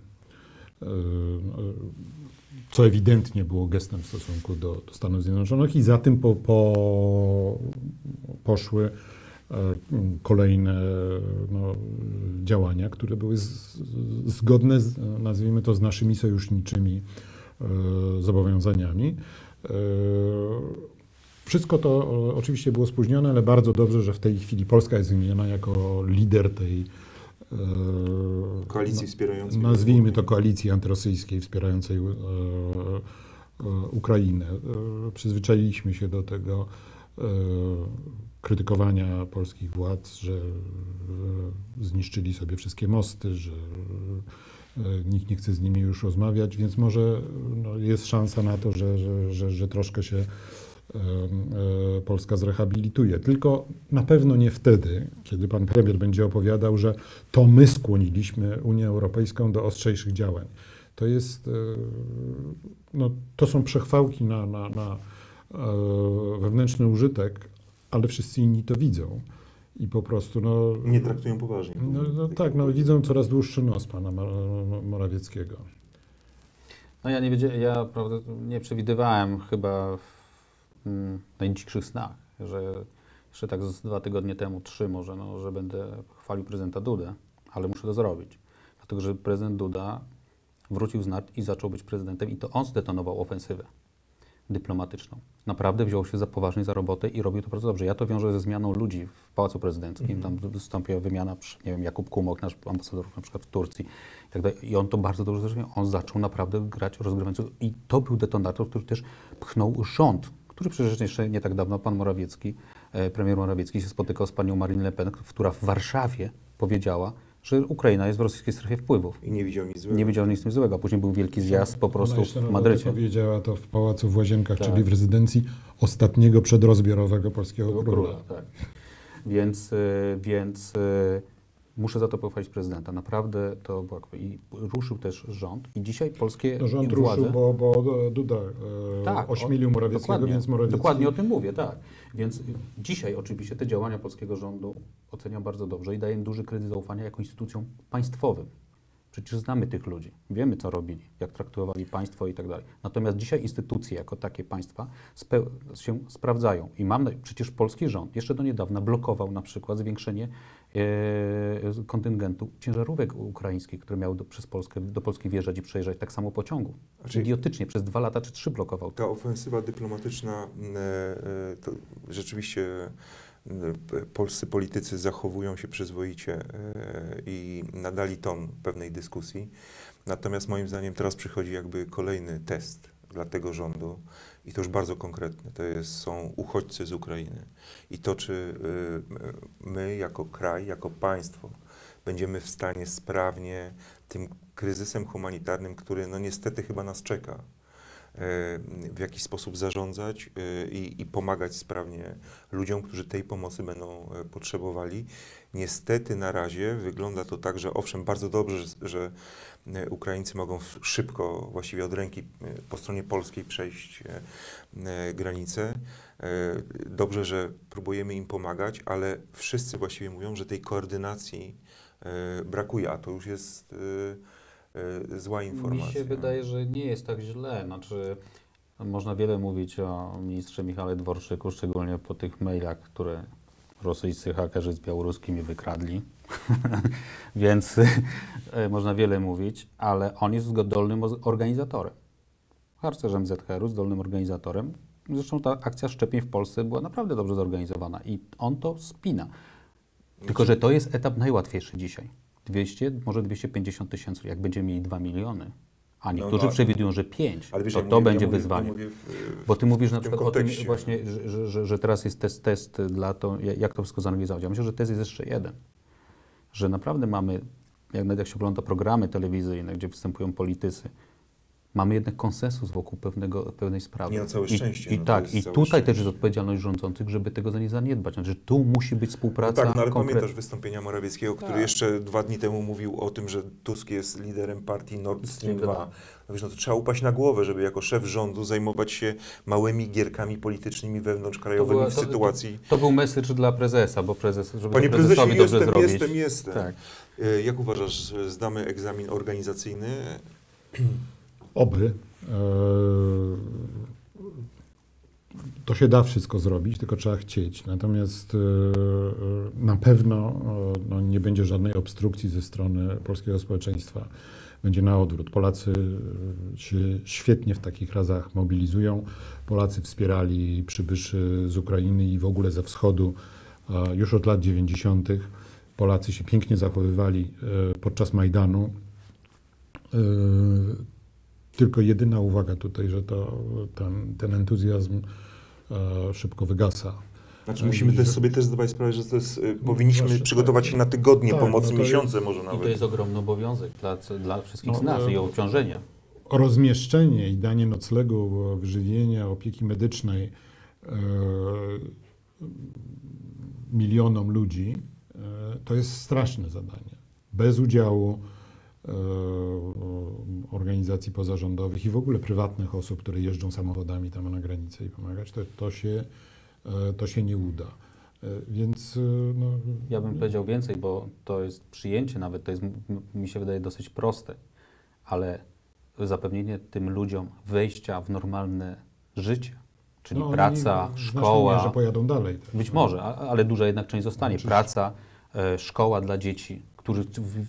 co ewidentnie było gestem w stosunku do, do Stanów Zjednoczonych i za tym po, po, poszły kolejne no, działania, które były z, zgodne, z, nazwijmy to, z naszymi sojuszniczymi e, zobowiązaniami. E, Wszystko to e, oczywiście było spóźnione, ale bardzo dobrze, że w tej chwili Polska jest wymieniona jako lider tej e, Koalicji wspierającej. nazwijmy to koalicji antyrosyjskiej wspierającej e, e, Ukrainę. E, Przyzwyczailiśmy się do tego e, krytykowania polskich władz, że e, zniszczyli sobie wszystkie mosty, że e, nikt nie chce z nimi już rozmawiać, więc może no, jest szansa na to, że, że, że, że troszkę się e, Polska zrehabilituje. Tylko na pewno nie wtedy, kiedy pan premier będzie opowiadał, że to my skłoniliśmy Unię Europejską do ostrzejszych działań. To jest, no, to są przechwałki na, na, na wewnętrzny użytek, ale wszyscy inni to widzą. I po prostu, no, Nie traktują poważnie. no, no tak, no, widzą coraz dłuższy nos pana Mo- Morawieckiego. No ja nie wiedziałem, ja prawda, nie przewidywałem chyba w mm, najdzikszych snach, że jeszcze tak z dwa tygodnie temu, trzy może, no, że będę chwalił prezydenta Dudę, ale muszę to zrobić. Dlatego, że prezydent Duda wrócił z nart i zaczął być prezydentem i to on zdetonował ofensywę dyplomatyczną. Naprawdę wziął się za poważnie za robotę i robił to bardzo dobrze. Ja to wiążę ze zmianą ludzi w Pałacu Prezydenckim. Tam wystąpiła wymiana, przy- nie wiem, Jakub Kumok, nasz ambasador na przykład w Turcji i tak dalej. I on to bardzo dobrze zrozumiał. On zaczął naprawdę grać rozgrywająco i to był detonator, który też pchnął rząd, który przecież jeszcze nie tak dawno pan Morawiecki, e, premier Morawiecki się spotykał z panią Marine Le Pen, która w Warszawie powiedziała, że Ukraina jest w rosyjskiej strefie wpływów. I nie widział nic złego. Nie wiedział nic złego. a Później był wielki zjazd po prostu w Madrycie. powiedziała to w Pałacu w Łazienkach, Tak. czyli w rezydencji ostatniego przedrozbiorowego polskiego króla. króla, tak. Więc, y, więc y, muszę za to pochwalić prezydenta. Naprawdę to było. I ruszył też rząd. I dzisiaj polskie No, rząd władze. ruszył, bo, bo Duda e, Tak, ośmielił Morawieckiego, dokładnie, więc Morawiecki... Dokładnie o tym mówię, tak. Więc dzisiaj oczywiście te działania polskiego rządu oceniam bardzo dobrze i daję im duży kredyt zaufania jako instytucjom państwowym. Przecież znamy tych ludzi, wiemy co robili, jak traktowali państwo i tak dalej. Natomiast dzisiaj instytucje jako takie państwa się sprawdzają. I mam, przecież polski rząd jeszcze do niedawna blokował na przykład zwiększenie kontyngentu ciężarówek ukraińskich, które miały do, przez Polskę, do Polski wjeżdżać i przejeżdżać, tak samo pociągów. Znaczy- Idiotycznie, przez dwa lata czy trzy blokował. Ta ofensywa dyplomatyczna, e, e, to rzeczywiście e, polscy politycy zachowują się przyzwoicie e, i nadali ton pewnej dyskusji. Natomiast moim zdaniem teraz przychodzi jakby kolejny test dla tego rządu i to już bardzo konkretny. To jest, są uchodźcy z Ukrainy. I to, czy e, my jako kraj, jako państwo będziemy w stanie sprawnie tym kryzysem humanitarnym, który no niestety chyba nas czeka, e, w jakiś sposób zarządzać e, i, i pomagać sprawnie ludziom, którzy tej pomocy będą potrzebowali. Niestety na razie wygląda to tak, że owszem, bardzo dobrze, że, Ukraińcy mogą szybko, właściwie od ręki e, po stronie polskiej przejść e, e, granicę. E, Dobrze, że próbujemy im pomagać, ale wszyscy właściwie mówią, że tej koordynacji e, brakuje, a to już jest e, e, zła informacja. Mi się wydaje, że nie jest tak źle. Znaczy, można wiele mówić o ministrze Michale Dworczyku, szczególnie po tych mailach, które rosyjscy hakerzy z białoruskimi wykradli. Więc e, można wiele mówić, ale on jest zdolnym organizatorem. Harcerzem ZHR-u, zdolnym organizatorem. Zresztą ta akcja szczepień w Polsce była naprawdę dobrze zorganizowana i on to spina. Tylko, że to jest etap najłatwiejszy dzisiaj. 200, może 250 tysięcy, jak będziemy mieli 2 miliony, a niektórzy no, przewidują, że 5, Ale wiesz, to to będzie mówię- wyzwanie. ja w- Bo ty mówisz na przykład o tym kontekście. właśnie, że, że, że, że teraz jest test, test dla to, jak to wszystko zanalizować. Ja myślę, że test jest jeszcze jeden. Że naprawdę mamy, jak nawet jak się ogląda programy telewizyjne, gdzie występują politycy, mamy jednak konsensus wokół pewnego, pewnej sprawy. Nie, no całe I, szczęście, I no to tak, i całe tutaj szczęście. też jest odpowiedzialność rządzących, żeby tego nie zaniedbać. Znaczy, że tu musi być No współpraca tak, no ale konkretna. pamiętasz wystąpienia Morawieckiego, który Tak. jeszcze dwa dni temu mówił o tym, że Tusk jest liderem partii Nord Stream 2. Stream No wiesz, no to trzeba upaść na głowę, żeby jako szef rządu zajmować się małymi gierkami politycznymi wewnątrzkrajowymi była- w to- sytuacji... To był message dla prezesa, bo prezes, żeby Panie to prezesie, prezesowi dobrze jestem, zrobić. jestem, jestem. Tak. E, Jak uważasz, że zdamy egzamin organizacyjny? Oby. E, To się da wszystko zrobić, tylko trzeba chcieć. Natomiast e, na pewno e, no, nie będzie żadnej obstrukcji ze strony polskiego społeczeństwa. Będzie na odwrót. Polacy się świetnie w takich razach mobilizują. Polacy wspierali przybyszy z Ukrainy i w ogóle ze wschodu już od lat 90. Polacy się pięknie zachowywali podczas Majdanu. Tylko jedyna uwaga tutaj, że to, ten, ten entuzjazm e, szybko wygasa. Znaczy musimy też sobie też zdawać sprawę, że to jest, e, powinniśmy właśnie, przygotować tak. się na tygodnie, Tak, pomocy, no miesiące może I to nawet. jest ogromny obowiązek dla, dla wszystkich No, z nas e, i obciążenie. Rozmieszczenie i danie noclegu, wyżywienia, opieki medycznej e, milionom ludzi e, to jest straszne zadanie. Bez udziału organizacji pozarządowych i w ogóle prywatnych osób, które jeżdżą samochodami tam na granicę i pomagać, to, to, się, e, to się nie uda. E, Więc e, no, Ja bym powiedział więcej, bo to jest przyjęcie nawet, to jest, mi się wydaje, dosyć proste, ale zapewnienie tym ludziom wejścia w normalne życie, czyli no, praca, szkoła, mierze pojadą dalej. też. być może, a- ale duża jednak część zostanie, Oczywiście. praca, e, szkoła dla dzieci, którzy,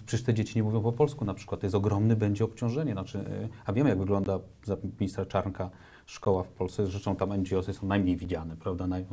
przecież te dzieci nie mówią po polsku na przykład, to jest ogromne będzie obciążenie, znaczy, e, a wiemy jak wygląda za ministra Czarnka szkoła w Polsce, zresztą tam NGOsy są najmniej widziane, prawda, Naj,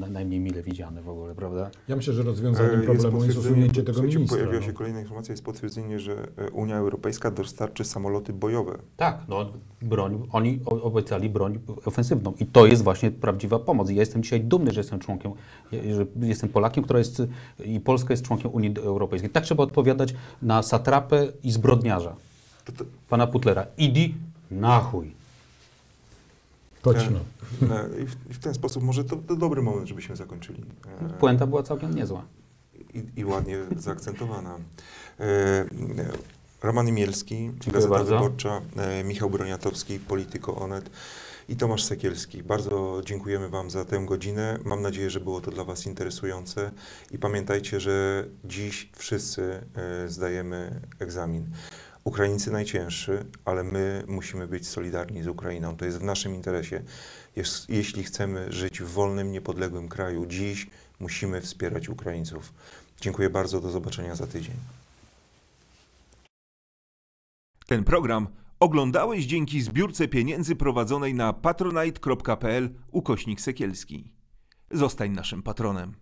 naj, najmniej mile widziane w ogóle, prawda. Ja myślę, że E, rozwiązaniem problemu jest usunięcie tego ministra. Pojawiła no. się kolejna informacja, jest potwierdzenie, że e, Unia Europejska dostarczy samoloty bojowe. Tak, no broń, oni obiecali broń ofensywną i to jest właśnie prawdziwa pomoc. I ja jestem dzisiaj dumny, że jestem członkiem, że jestem Polakiem, która jest i Polska jest członkiem Unii Europejskiej. Tak trzeba odpowiadać na satrapę i zbrodniarza, To, to, pana Putlera. Idi na chuj. Chodźmy. E, e, I w, w, ten sposób może to, to, dobry moment, żebyśmy zakończyli. E, Puenta była całkiem niezła. I, i ładnie zaakcentowana. Roman Mielski, Dziękuję Gazeta bardzo. Wyborcza, Michał Broniatowski, Polityko Onet i Tomasz Sekielski. Bardzo dziękujemy Wam za tę godzinę. Mam nadzieję, że było to dla Was interesujące i pamiętajcie, że dziś wszyscy zdajemy egzamin. Ukraińcy najcięższy, ale my musimy być solidarni z Ukrainą. To jest w naszym interesie. Jeśli chcemy żyć w wolnym, niepodległym kraju, dziś musimy wspierać Ukraińców. Dziękuję bardzo, do zobaczenia za tydzień. Ten program oglądałeś dzięki zbiórce pieniędzy prowadzonej na patronite.pl ukośnik sekielski. Zostań naszym patronem.